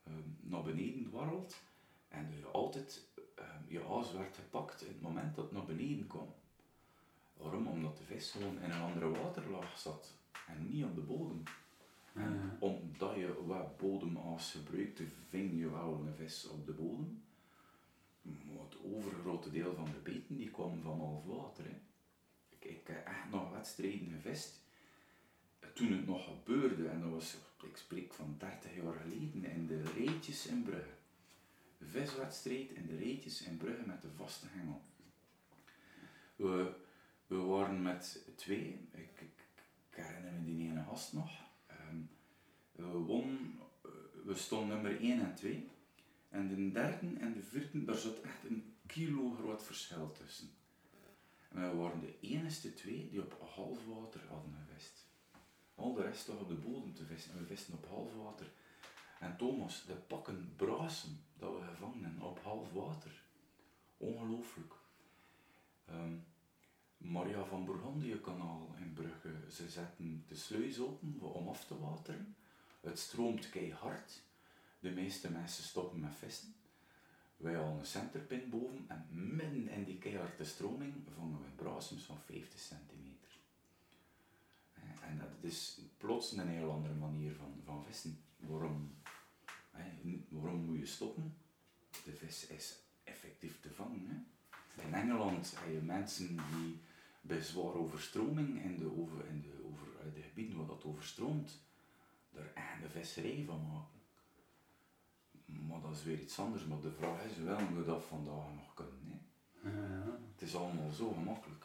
ehm, naar beneden dwarrelt en je altijd ehm, je aas werd gepakt in het moment dat het naar beneden kwam. Waarom? Omdat de vis gewoon in een andere waterlaag zat en niet op de bodem. En Ja. omdat je wat bodemaas gebruikte, ving je wel een vis op de bodem. Overgrote deel van de beten die kwam van half water. Hè. Ik, ik heb echt nog wedstrijden gevist. Toen het nog gebeurde, en dat was, ik spreek van 30 jaar geleden, in de reetjes in Brugge. Viswedstrijd in de reetjes in Brugge met de vaste hengel. We, we waren met twee, ik, ik, ik herinner me die ene gast nog. Ehm, we won, eh, we stonden nummer 1 en 2. En de derde en de vierde, daar zat echt een kilo groot verschil tussen. En we waren de enige twee die op half water hadden gevist. Al de rest lag op de bodem te vissen en we visten op half water. En Thomas, de pakken brazen dat we gevangen op half water. Ongelooflijk. Ehm, Maria van Bourgondië kanaal in Brugge, ze zetten de sluis open om af te wateren. Het stroomt keihard. De meeste mensen stoppen met vissen. Wij halen een centerpin boven en midden in die keiharde stroming vangen we brasems van 50 centimeter. En dat is plots een heel andere manier van, van vissen. Waarom, n- waarom moet je stoppen? De vis is effectief te vangen. Hè? In Engeland heb je mensen die bij zware overstroming in de, over, in de, over, de gebieden waar dat overstroomt, er echt een visserij van maken. Maar dat is weer iets anders. Maar de vraag is, willen we dat vandaag nog kunnen? Hè? Ja. Het is allemaal zo gemakkelijk.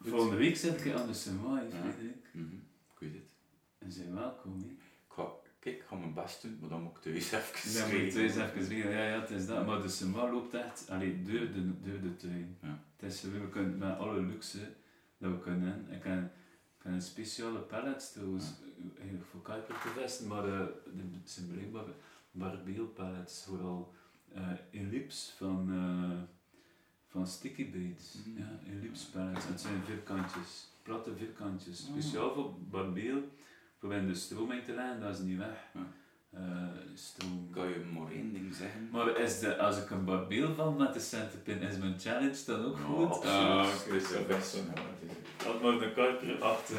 Goed. Volgende week zit ik aan de Semaai, Ja. Frederik. Mhm, Ik weet het. En zijn welkom, hè. Ik ga, kijk, ik ga mijn best doen, maar dan moet ik thuis even Dan moet je schrijven. thuis even regelen. Ja, ja, het is dat. Maar de Sema loopt echt allee, door, de, door de tuin. Ja. Het is, we kunnen met alle luxe dat we kunnen. Ik ik heb een speciale pallet trouwens, eigenlijk voor kuiper te vesten, maar eh, de, zijn blijkbaar barbeelpallets, vooral eh ellipse van, eh, van sticky baits. Mhm. Ja, pallets. Het zijn vierkantjes, platte vierkantjes. Ah. Speciaal voor barbeel, voor in de stroming te leggen, dat is niet weg. Ja. Stroom. Kan je maar één ding zeggen? Maar is de, als ik een barbeel van met de centerpin, is mijn challenge dan ook goed? absoluut. Ah, een ja, het is- Had maar de kuiper achter.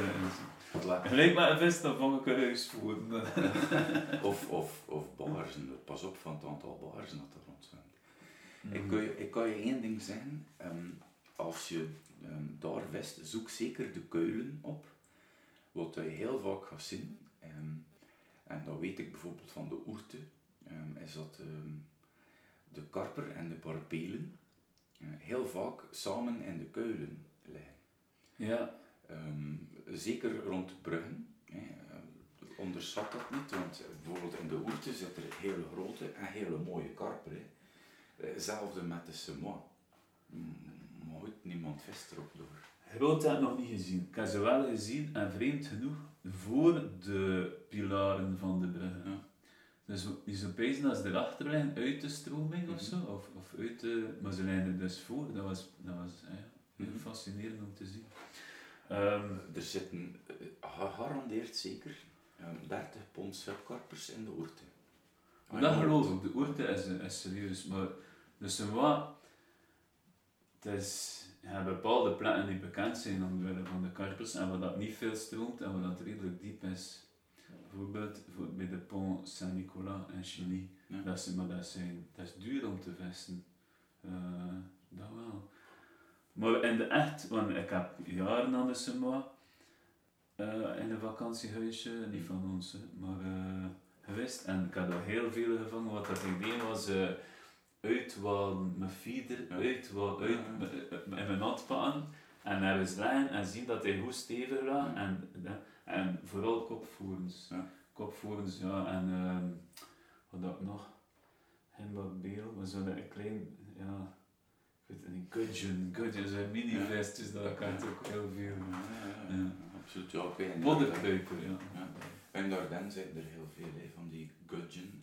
Lekker. Gelijk met een vis, dan vang ik een huisvoeren. Of, of, of baarzen. Pas op van het aantal baarzen dat er rondzwemt. Mhm. Ik, kan je, ik kan je één ding zeggen. ehm, als je ehm, daar vist, zoek zeker de kuilen op. Wat je heel vaak gaat zien. ehm, en dat weet ik bijvoorbeeld van de oerte. ehm, is dat ehm, de karper en de barbelen eh, heel vaak samen in de kuilen liggen. Ja, Ehm, zeker rond bruggen. Hè. eh, onderschat dat niet, want bijvoorbeeld in de oerte zit er hele grote en hele mooie karper. Hè. Eh, Hetzelfde met de semois. Maar goed, niemand vist erop door. Groot heb ik nog niet gezien. Ik heb ze wel gezien en vreemd genoeg voor de pilaren van de bruggen. Ja. Dus je zou pezen als ze erachter liggen uit de stroming of zo, of, of uit de... Maar ze liggen er dus voor. Dat was, dat was eh, heel Mhm. fascinerend om te zien. Ehm, Er zitten eh, gegarandeerd zeker ehm, 30 pond subkarpers in de oorte. Ah, dat geloof ik. De oorte is, is serieus. Maar dus wat... Het is... Hebt bepaalde plekken die bekend zijn omwille van de karpers en waar dat niet veel stroomt en waar dat redelijk diep is. Bijvoorbeeld voor, bij de Pont Saint-Nicolas in Chili. Ja. Dat, is, maar dat, zijn, dat is duur om te vissen. Eh, dat wel. Maar in de echt, want ik heb jaren aan de eh, in een vakantiehuisje, niet van ons, maar eh, geweest. En ik had er heel veel gevangen. Wat dat idee was, uitwalen met feeder, Ja. uitwalen, uit, in mijn hand pakken. En ergens leggen en zien dat hij goed stevig lag. En, en vooral kopvoerens. Ja. Kopvoerens, ja. En ehm, wat dat nog? Himbak Beel, maar zo'n een klein, ja, ik weet het niet, gudgeon, gudgeon, zo'n mini-vestjes, dat kan ook heel veel. Ja, absoluut. Ja, Modderkruiper, ja. Ja. In Dardenne zijn er heel veel van die gudgeon.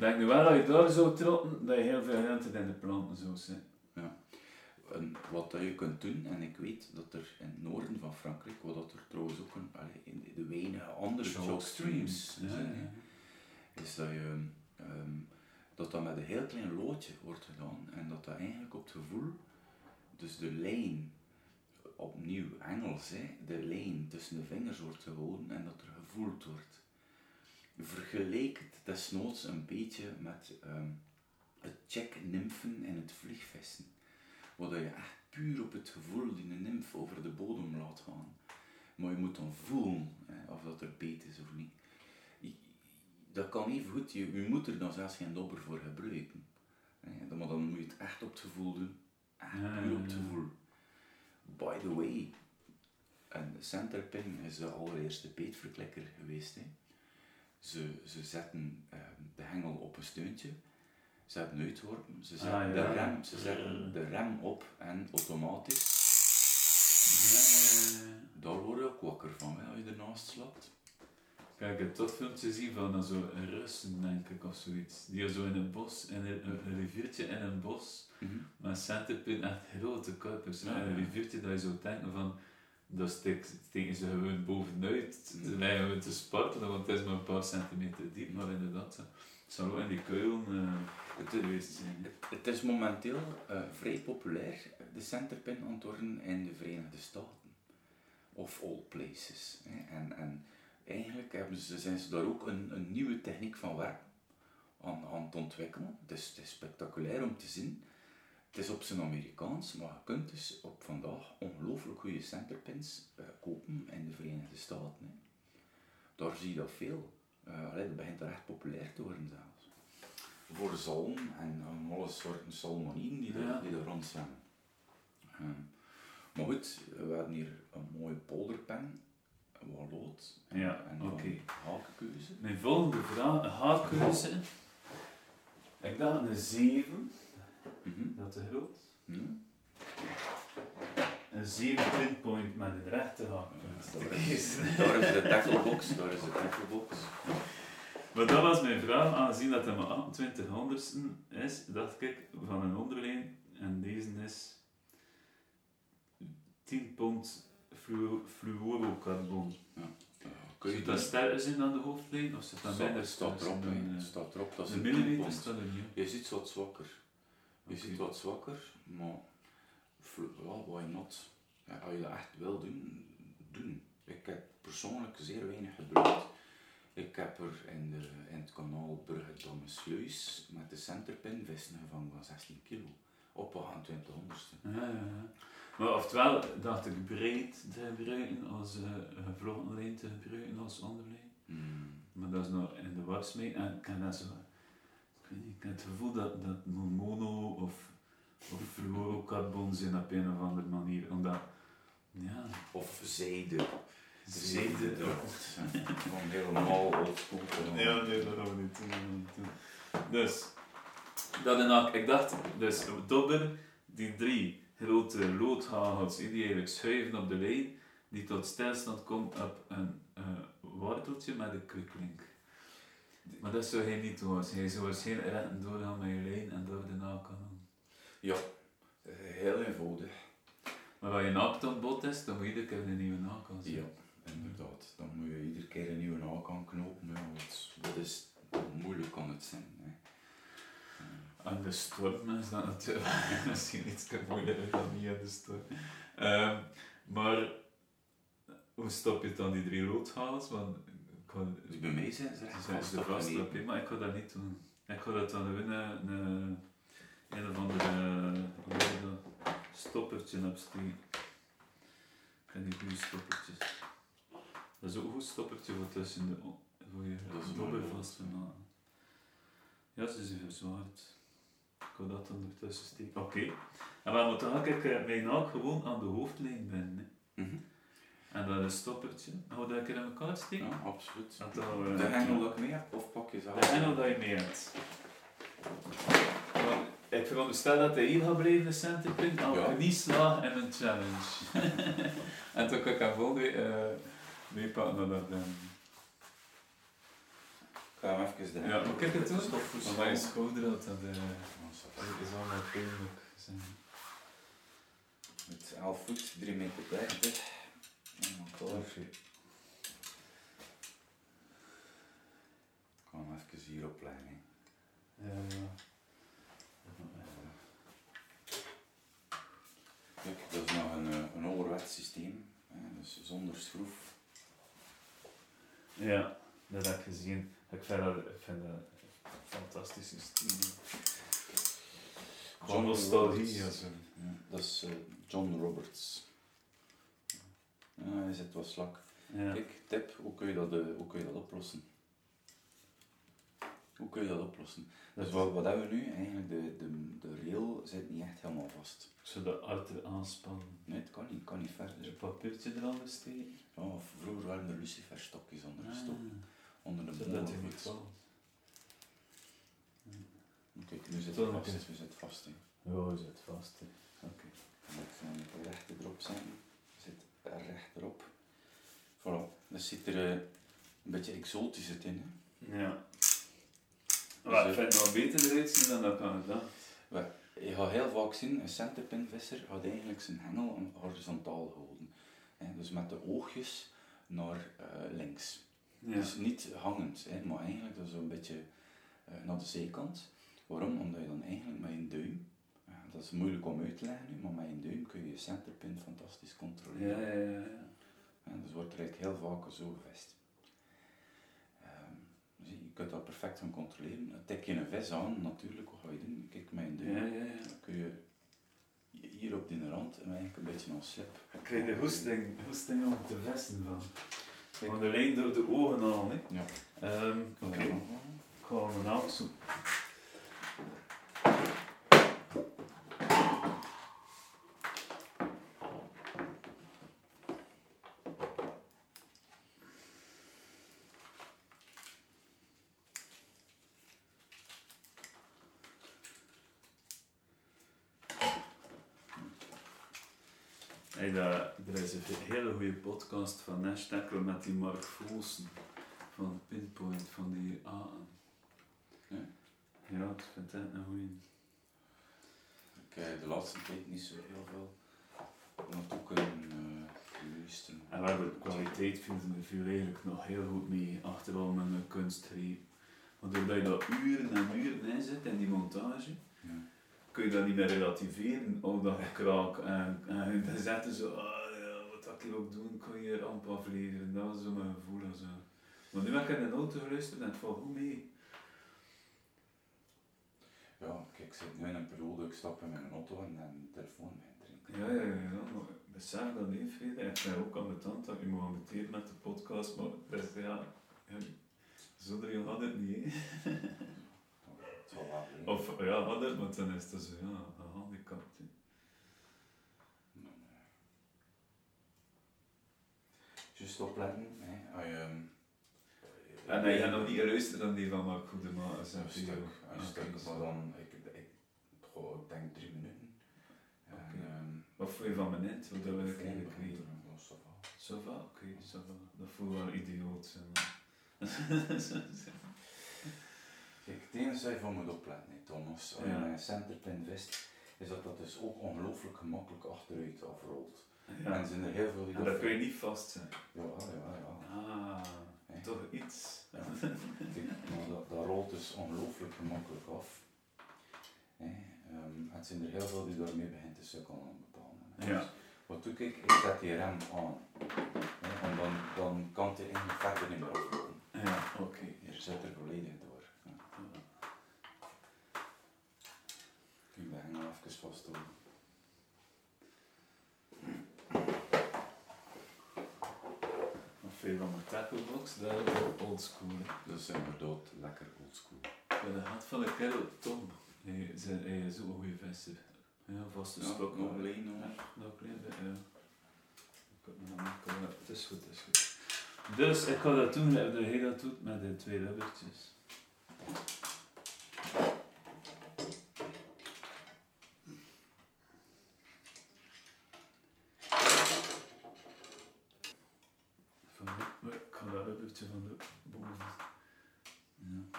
Denk nu wel dat je daar zou trotten, dat je heel veel ruimte in de planten zou zijn. En wat dat je kunt doen, en ik weet dat er in het noorden van Frankrijk, wat dat er trouwens ook een, allee, in de weinige andere chalk streams Ja, zijn, ja. hè, is dat je ehm, dat dat met een heel klein loodje wordt gedaan en dat dat eigenlijk op het gevoel, dus de lijn, opnieuw Engels, hè, de lijn tussen de vingers wordt gehouden en dat er gevoeld wordt. Vergelijk het desnoods een beetje met ehm, het check nymfen en het vliegvissen. Waar je echt puur op het gevoel die een nymf over de bodem laat gaan. Maar je moet dan voelen hè, of dat er beet is of niet. Dat kan even goed, je, je moet er dan zelfs geen dobber voor gebruiken. Dan- Maar dan moet je het echt op het gevoel doen. Echt puur op het gevoel. By the way, een centerpin is de allereerste beetverklikker geweest. Hè. Ze, ze zetten ehm, de hengel op een steuntje. Ze hebben uitgeworpen, ze zetten, Ah, de, ja. rem, ze zetten de rem op en automatisch, Ja, daar word je ook wakker van hè, als je ernaast slaat. Kijk, ik heb tot filmpje zien van zo Russen, denk ik, of zoiets. Die zo in een bos, in een, een, riviertje in een bos, met centerpin, echt grote kuipers. Ja, en een ja. riviertje dat je zou denken van, dat steekt- steken ze gewoon bovenuit. Ze Mm. lijken gewoon te spartelen, want het is maar een paar centimeter diep, maar inderdaad, het zal ook in die kuilen eh, Het, geweest zijn. het is momenteel eh, vrij populair, de centerpin worden in de Verenigde Staten. Of all places. Hè. En, en eigenlijk hebben ze, zijn ze daar ook een, een nieuwe techniek van werk aan, aan het ontwikkelen. Is, het is spectaculair om te zien. Het is op zijn Amerikaans, maar je kunt dus op vandaag ongelooflijk goede centerpins eh, kopen in de Verenigde Staten. Hè. Daar zie je dat veel. Eh allee, dat begint er echt populair te worden zelfs. Voor zalm en, alle soorten salmonien die, er, die er rond zijn. Ehm, maar goed, we hebben hier een mooie polderpen, wat lood en, Ja, en hakenkeuze. Mijn volgende vraag, een haakkeuze. Ik dacht een 7, Mhm. dat te groot. Ja. Een 7 pinpoint met een rechte haakpunt. Daar is, de tacklebox, daar is de tacklebox. Maar dat was mijn vraag, aangezien dat het maar 28 honderdsten is, dacht ik van een onderlijn, en deze is 10 pond fluo- fluorocarbon. Ja, kun je Zit dat sterker zijn dan de hoofdlijn, of zit dat minder staat, staat erop, eh, staat erop, dat is De millimeter staat er niet. Je ziet wat zwakker. Je ziet wat zwakker, maar why not? Ja, als je dat echt wil doen, doen. Ik heb persoonlijk zeer weinig gebruikt. Ik heb er in, de, in het kanaal Brugge Sluis met de centerpin vissen gevangen van 16 kilo. Op 28 honderdste. Ja, ja, ja. Maar oftewel dacht ik breed te gebruiken als uh, gevlochten lijn te gebruiken als onderlijn. Hmm. Maar dat is nog in de war. En ik heb dat zo... Ik heb het gevoel dat, dat mono of, of fluorocarbon zijn op een of andere manier. Omdat... Ja... Of zijde. Zijde. Gewoon helemaal oldschool. Ja, nee, dat gaan we niet doen. Dus, dat en ook, ik dacht, dus dobber, die drie, grote loodhagels die eigenlijk schuiven op de lijn, die tot stilstand komt op een uh, worteltje met een kwiklink. Maar dat zou hij niet doen, hij zou waarschijnlijk rechten doorgaan met je lijn en door de naken. Ja, heel eenvoudig. Maar als je naakt aan bod is, dan moet je iedere keer een nieuwe naken Ja, inderdaad. Dan moet je iedere keer een nieuwe naken knopen. Ja, wat, wat is moeilijk kan het zijn. Hè. Aan de storm is dat natuurlijk misschien iets moeilijker dan niet aan de storm. Um, maar hoe stop je dan die drie loodhals? Want kan, dus bij mij zijn ze echt vast, op, maar ik ga dat niet doen. Ik ga dat dan winnen, een, een of andere stoppertje opsteken. Ik heb die goede stoppertjes. Dat is ook een goed stoppertje voor tussen de voor je dobber vast te maken. Ja, ze is verzwaard. Ik ga dat dan ertussen steken. Oké. Okay. En dan ik uh, mijn naak gewoon aan de hoofdlijn. Mm -hmm. En dan een stoppertje. Hou dat een keer in elkaar steken? Ja, absoluut. Dat we, de hengel dat ik mee heb, of pak je zelf? De hengel dat je mee hebt. Ik veronderstel dat hij hier gaat blijven, de centerpunt, als ja. ik niet sla in een challenge. en toen kan ik hem volgende uh, meepakken naar dat ding. Ik ga hem even de Ja, hoe kijk het doen? Van mijn schouder dat dat uh, is allemaal pijnlijk zijn. Met 11 voet, 3 meter 30. Klaar. Ik ga hem even hier opleggen. Ja, ja. Kijk, dat is nog een, een ouderwets systeem, hè, dus zonder schroef. Ja, dat heb ik gezien. Ik vind dat, ik vind dat een fantastisch systeem. John nostalgie, ja, dat is uh, John Roberts. Ja, hij zit wat slak. Ja. Kijk, tip, hoe kun je dat, uh, hoe kun je dat oplossen? Hoe kun je dat oplossen? Dus wat, wat hebben we nu? Eigenlijk de, de, de rail zit niet echt helemaal vast. Zou de harder aanspannen? Nee, het kan niet, kan niet verder. Een papiertje er steken? Ja, vroeger waren er luciferstokjes onder de ah. Onder de boom. Niet zo. Kijk, nu zit het vast. Nu zit vast. Hè. Ja, zit vast. Oké. Okay. Dan moet ik recht erop zijn. Zit recht erop. Voilà. Dat ziet er uh, een beetje exotisch in. Hè. Ja. Maar dus, ik vind het nog beter eruit zien dan dat kan het Je gaat heel vaak zien, een centerpinvisser gaat eigenlijk zijn hengel horizontaal houden. Dus met de oogjes naar uh, links. Ja. Dus niet hangend, hè, maar eigenlijk dat een beetje naar de zijkant. Waarom? Omdat je dan eigenlijk met een duim, dat is moeilijk om uit te leggen, maar met een duim kun je je centerpin fantastisch controleren. Ja, ja, ja. ja. dus wordt er eigenlijk heel vaak zo gevest kunt dat perfect gaan controleren. Tik je een vis aan, natuurlijk, wat ga je doen? Kijk, mijn duim. Ja, ja, ja. Dan kun je hier op die rand en eigenlijk een beetje aan slip. Ik krijg de hoesting, hoesting om te vesten van. Van de lijn door de ogen aan, hè. Ja. Um, Oké. Okay. Ik ga hem zoeken. er is een hele goede podcast van Nash Tackle met die Mark Volsen van Pinpoint, van die A. Ja, ja ik vind het een goede. Ik heb de laatste tijd niet zo heel veel naartoe kunnen uh, luisteren. En waar de kwaliteit we viel eigenlijk nog heel goed mee, achteral met een kunstgreep. Want doordat je dat uren en uren in zit in die montage, ja. kun je dat niet meer relativeren, al dat gekraak. En, en dan zetten zo, ook doen, kon je amper afleveren. Dat was zo mijn gevoel. Zo. Maar nu heb ik in de auto geluisterd en het valt goed mee. Ja, kijk, ik zit nu in een periode, ik stap in mijn auto en een telefoon mee drinken. Ja, ja, ja. Maar besef dat niet, Vrede. Ik ben ook aan de tand dat je moet ambiteren met de podcast, maar best, ja, ja zo erin had het niet, hè. Of ja, had het, maar is het zo, ja, een handicap. Just opletten. Hè. Als je, um, en nee, je nog niet geluisterd naar die van Mark Goedema. Een stuk, een stuk, maar dan, ik, ik, ik, ik denk drie minuten. En, okay. um, vond je van mijn? Want dat wil ik eigenlijk weten. er een glas van. Ça va, oké, ça va. Dat voelt wel idioot. Kijk, het enige wat je van moet opletten, Thomas, als je Ja. een centerpin vist, is dat dat dus ook ongelooflijk gemakkelijk achteruit afrolt. Ja. En er zijn er heel veel die En dat kun je niet vastzetten. Ja, ja, ja. Ah, toch iets. Ja. Maar dat, dat rolt dus ongelooflijk gemakkelijk af. Ehm, en het zijn er heel veel die daarmee beginnen te sukkelen op. Ja. Dus wat doe ik? Ik zet die rem aan. Hè, en dan, dan kan hij eigenlijk verder niet meer afrolen. Ja, oké. Je zet er volledig door. Ja. Ik ben nog even vasthouden. Wat vind je van mijn tackle-box? Dat is wel oldschool. Dat is inderdaad lekker oldschool. Ja, dat gaat van een kerel, Tom. Hij is, hij is ook een goede vester. Ja, vaste Ja, stok. nog alleen nog. Ja, nog een klein beetje, ja. Ik heb me nog makkelijk- Het is goed, het is goed. Dus ik ga dat doen, dat hij dat doet met de twee rubbertjes. Van, de- ik ga dat rubbertje van de boven. Ja,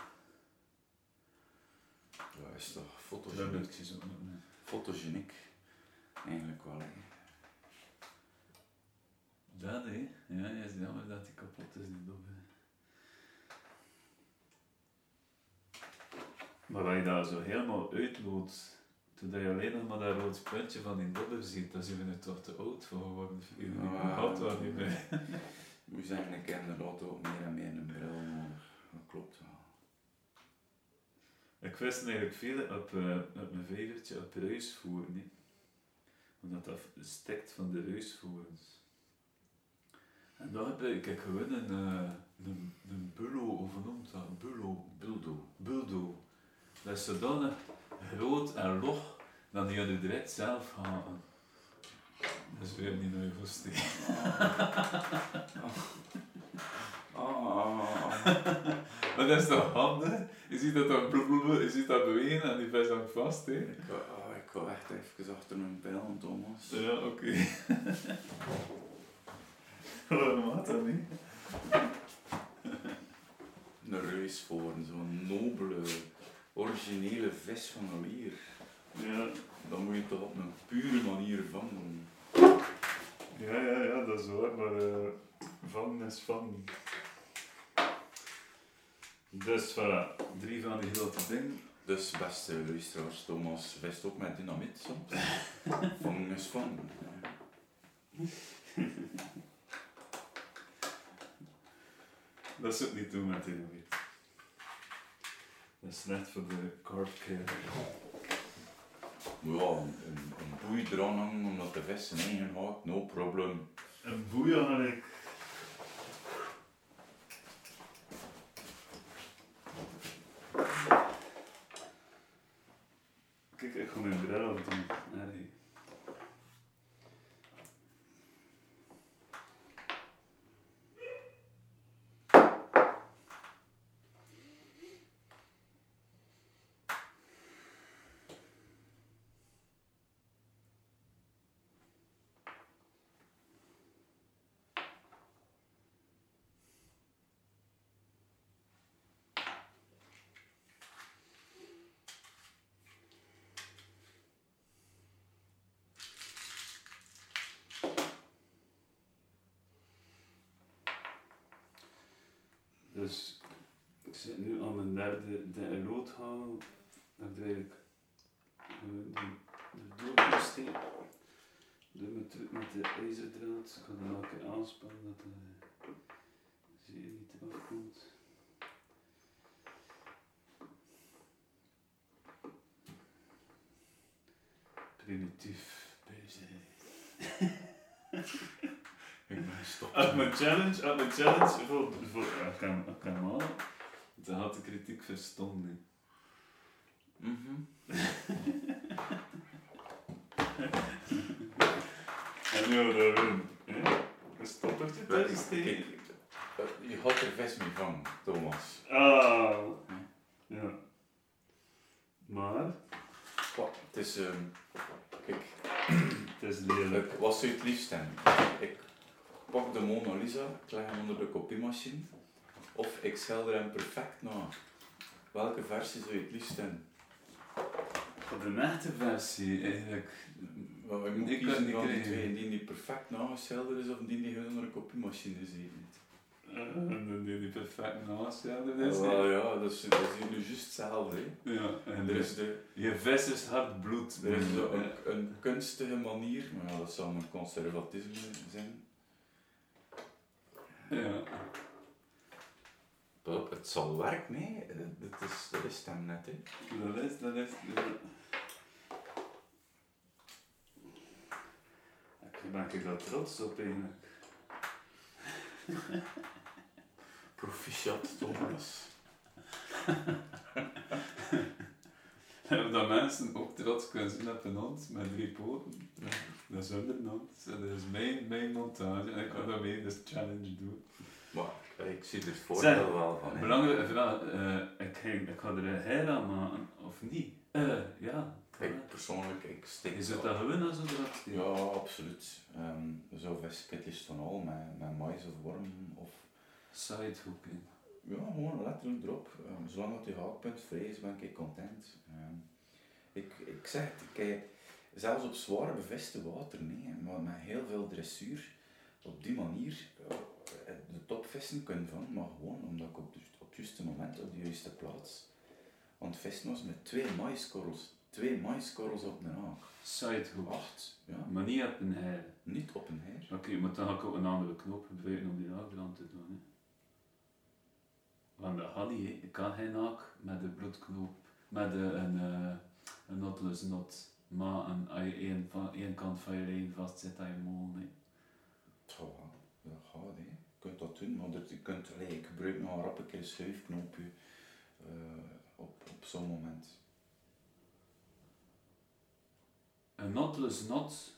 Ja, is toch nog. nee. Fotogeniek. Eigenlijk wel. Hè. Dat hè? Ja, ja, is jammer dat die kapot is, die dobbe. Maar als je dat zo helemaal uitloopt, totdat je alleen nog maar dat rood puntje van die dobber ziet, dan zijn we er toch te oud voor geworden. Je Ja. wel niet meer. We zijn eigenlijk inderdaad ook meer en meer een bril nodig. Dat klopt wel. Ik wist eigenlijk veel op, eh, op mijn vijvertje op ruisvoeren. hè. Omdat dat stikt van de ruisvoerens. En dan heb ik gewoon een, eh, een, een bullo, of hoe noemt dat? Een bullo. Buldo. Buldo. Dat is zodanig groot en log dat die er direct zelf gaan. Dat is weer niet naar goesting. Ah, Maar dat is toch handig? Je ziet dat dan je ziet dat bewegen en die vest hangt vast. Hè. ik, ga, ah, ik ga echt even achter mijn pijl, Thomas. Ja, oké. Waarom had dat niet? Een reus voor, zo'n nobele, originele vis van een lier. Ja. Dan moet je toch op een pure manier vangen. Ja, ja, ja, dat is waar, maar uh, vangen is vangen. Dus voilà, drie van die grote dingen. Dus beste luisteraars, Thomas vist ook met dynamiet soms. Vangen is vangen. Dat is ook niet doen met dynamiet. Dat is net voor de carb care. Maar ja, een, een, boei eraan hangen omdat de vis zijn eigen houdt, no problem. Een boeien had ik. Kijk, ik ga mijn bril op doen. Nee. Dus ik zit nu aan mijn derde de loodhaal. Dat ik er eigenlijk eh, de, de. Doe mijn truc met de ijzerdraad. Ik ga dan elke keer aanspannen dat de zeer niet afkomt. Primitief bezig. Ik Als mijn challenge, als mijn challenge voor, voor ik kan, ik kan halen, dan had de kritiek verstonden. Mhm. En nu we dat weer een stoppertje Kijk, tussen steken. eh, Je had er vis mee vangen, Thomas. Ah. Ja. Maar, Wat? Het is, ehm, kijk, Het is lelijk. Ik, wat zou je het liefst hebben? Ik pak de Mona Lisa, ik leg hem onder de kopiemachine. Of ik schilder hem perfect na. Welke versie zou je het liefst hebben? De echte versie eigenlijk. Want we moeten Ik kiezen niet van die twee. Die die perfect nageschilderd is of die die onder een kopiemachine zit. En die die perfect naastelde is. Wel ja, dat is, dat is nu juist hetzelfde. hè. Ja, en Er dus is, de, je vis is hard bloed. er is zo een, een kunstige manier, maar ja, dat zou een conservatisme zijn. Ja. Pas op, het zal werken, nee. Dat is, dat is hem net, hè. Dat is, dat is. Ik ben ik wel trots op eigenlijk. Proficiat, Thomas. Dat mensen ook trots kunnen zijn op een hond met drie poten. Dat is hond. Dat is mijn, mijn montage. En ik kan daarmee de challenge doen. Maar ik zie er Zeg, voordeel wel van. hè. Belangrijke vraag. eh, ik, ging, ik ga er een aan maken, of niet? Eh, ja. Ik persoonlijk, ik steek Is het dat gewoon als het dat Ja, absoluut. Ehm zo vis ik het liefst van al, met, met mais of worm of... Sidehook in. Ja, gewoon letterlijk erop. Ehm, zolang dat die haakpunt vrij is, ben ik content. Ehm, ik, ik zeg heb- zelfs op zware beveste water, nee, maar met heel veel dressuur, op die manier eh, de topvissen kunnen vangen, maar gewoon omdat ik op, de, op het juiste moment, op de juiste plaats, want vissen was met twee maiskorrels, twee maiskorrels op een haak. Sidehook. Acht, ja, Maar niet op een hair. niet op een heer. Oké, maar dan ga ik ook een andere knop gebruiken om die achterhand te doen. Hè. Want dat kan geen haak met de bloedknoop, met de, een, eh een. Maar een, als je één, van, één kant van je lijn vastzet aan je. Hè. Ja, dat gaat, hè. Je kunt dat doen, maar je kunt, allee, ik gebruik nog een rap een keer een schuifknoopje eh, op, op zo'n moment. Een knotless knot,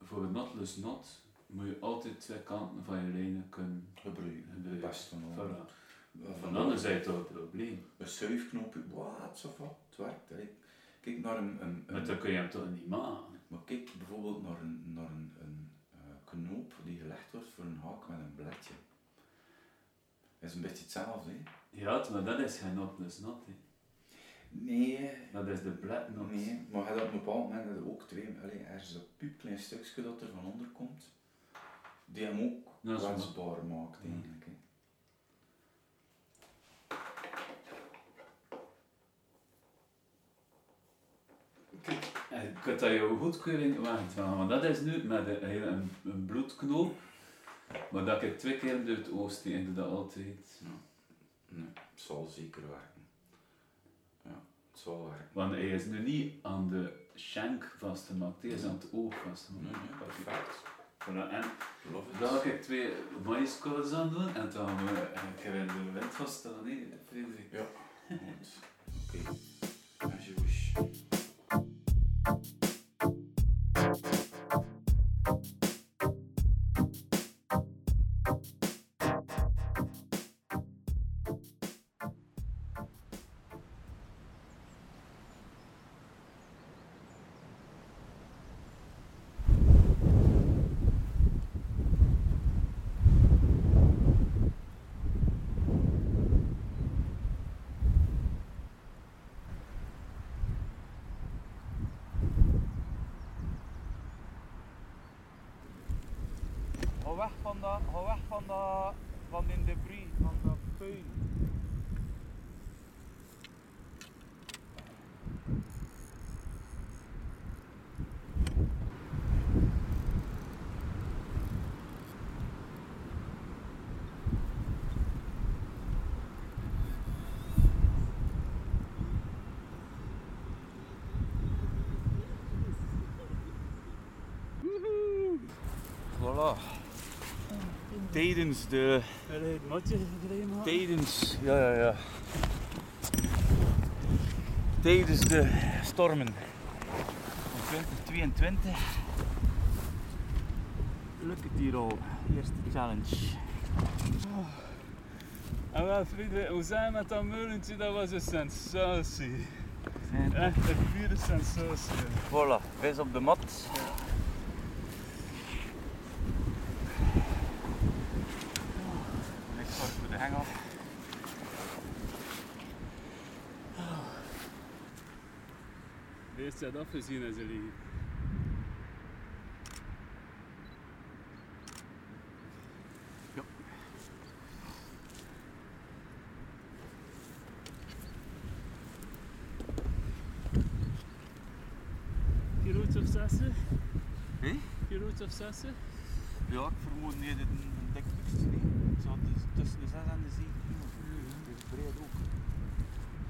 voor een knotless knot moet je altijd twee kanten van je lijnen kunnen Gebruiken, best. Voilà. Van anders is dat een probleem. Een schuifknoopje, wat, zo wat, het werkt. Kijk naar een, een, Maar dan kun je hem toch niet maken. maar kijk bijvoorbeeld naar een, naar een, een eh, knoop die gelegd wordt voor een haak met een bledje. Dat is een beetje hetzelfde, hè. Ja, maar dat is geen knotless knot. Hè. Nee, Dat is de black knot. Nee, maar je hebt op een bepaald moment ook twee, allee, er is dat piepklein stukje dat er van onder komt, die hem ook Dat is wensbaar maakt eigenlijk. hè. Eh, Je kunt dat jouw goedkeuring wegdragen, want dat is nu met een, een, een, een bloedknoop. Maar dat ik twee keer door het oog steek, doe dat altijd. Nee, het zal zeker werken. Ja, het zal werken. Want hij is nu niet aan de shank vastgemaakt, hij is aan het oog Nee, vastgemaakt. nee, perfect. Voilà, En dan ga ik twee maïskorrels aan doen en dan gaan we en ik in de wind vaststellen, hè, Frederik. Ja, goed. Oké, Tijdens de? Tijdens, ja, ja, ja. Tijdens de stormen van 2022 lukt het hier al. Eerste challenge. En wel Frederik, hoe zijn met dat meulentje, dat was een sensatie. En Echt een pure sensatie. Voilà, vis op de mat zorg voor de hengel. Deze had afgezien en ze liggen. Ja. Kilo's of zessen? Hé? Kilo's of zessen? Ja, ik vermoed niet dat het een, dik toestel is. Zo dus tussen de 6 en de 7 kilo. Dat is breed ook.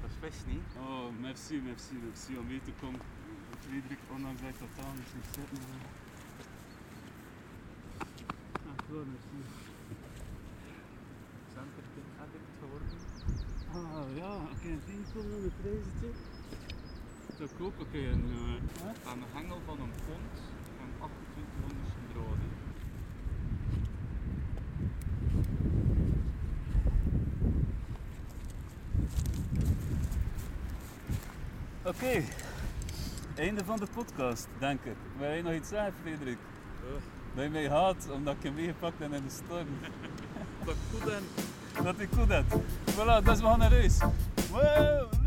Dat is vis niet. Oh, merci, merci, merci om mee te komen. Frederik, ondanks dat ik totaal niet zie zitten. Ah, wel, merci. Center addict geworden. Ah ja, heb een team komen met prijzetje. Dat koop ik een. Uh, Aan de hengel van een pond en 2800 draden. Oké, einde van de podcast, denk ik. Wil jij nog iets zeggen, Frederik? Dat je mij haat omdat ik je meegepakt heb in de storm. Dat goed en Dat ik goed heb. Voilà, dat is we gaan naar huis. Wow,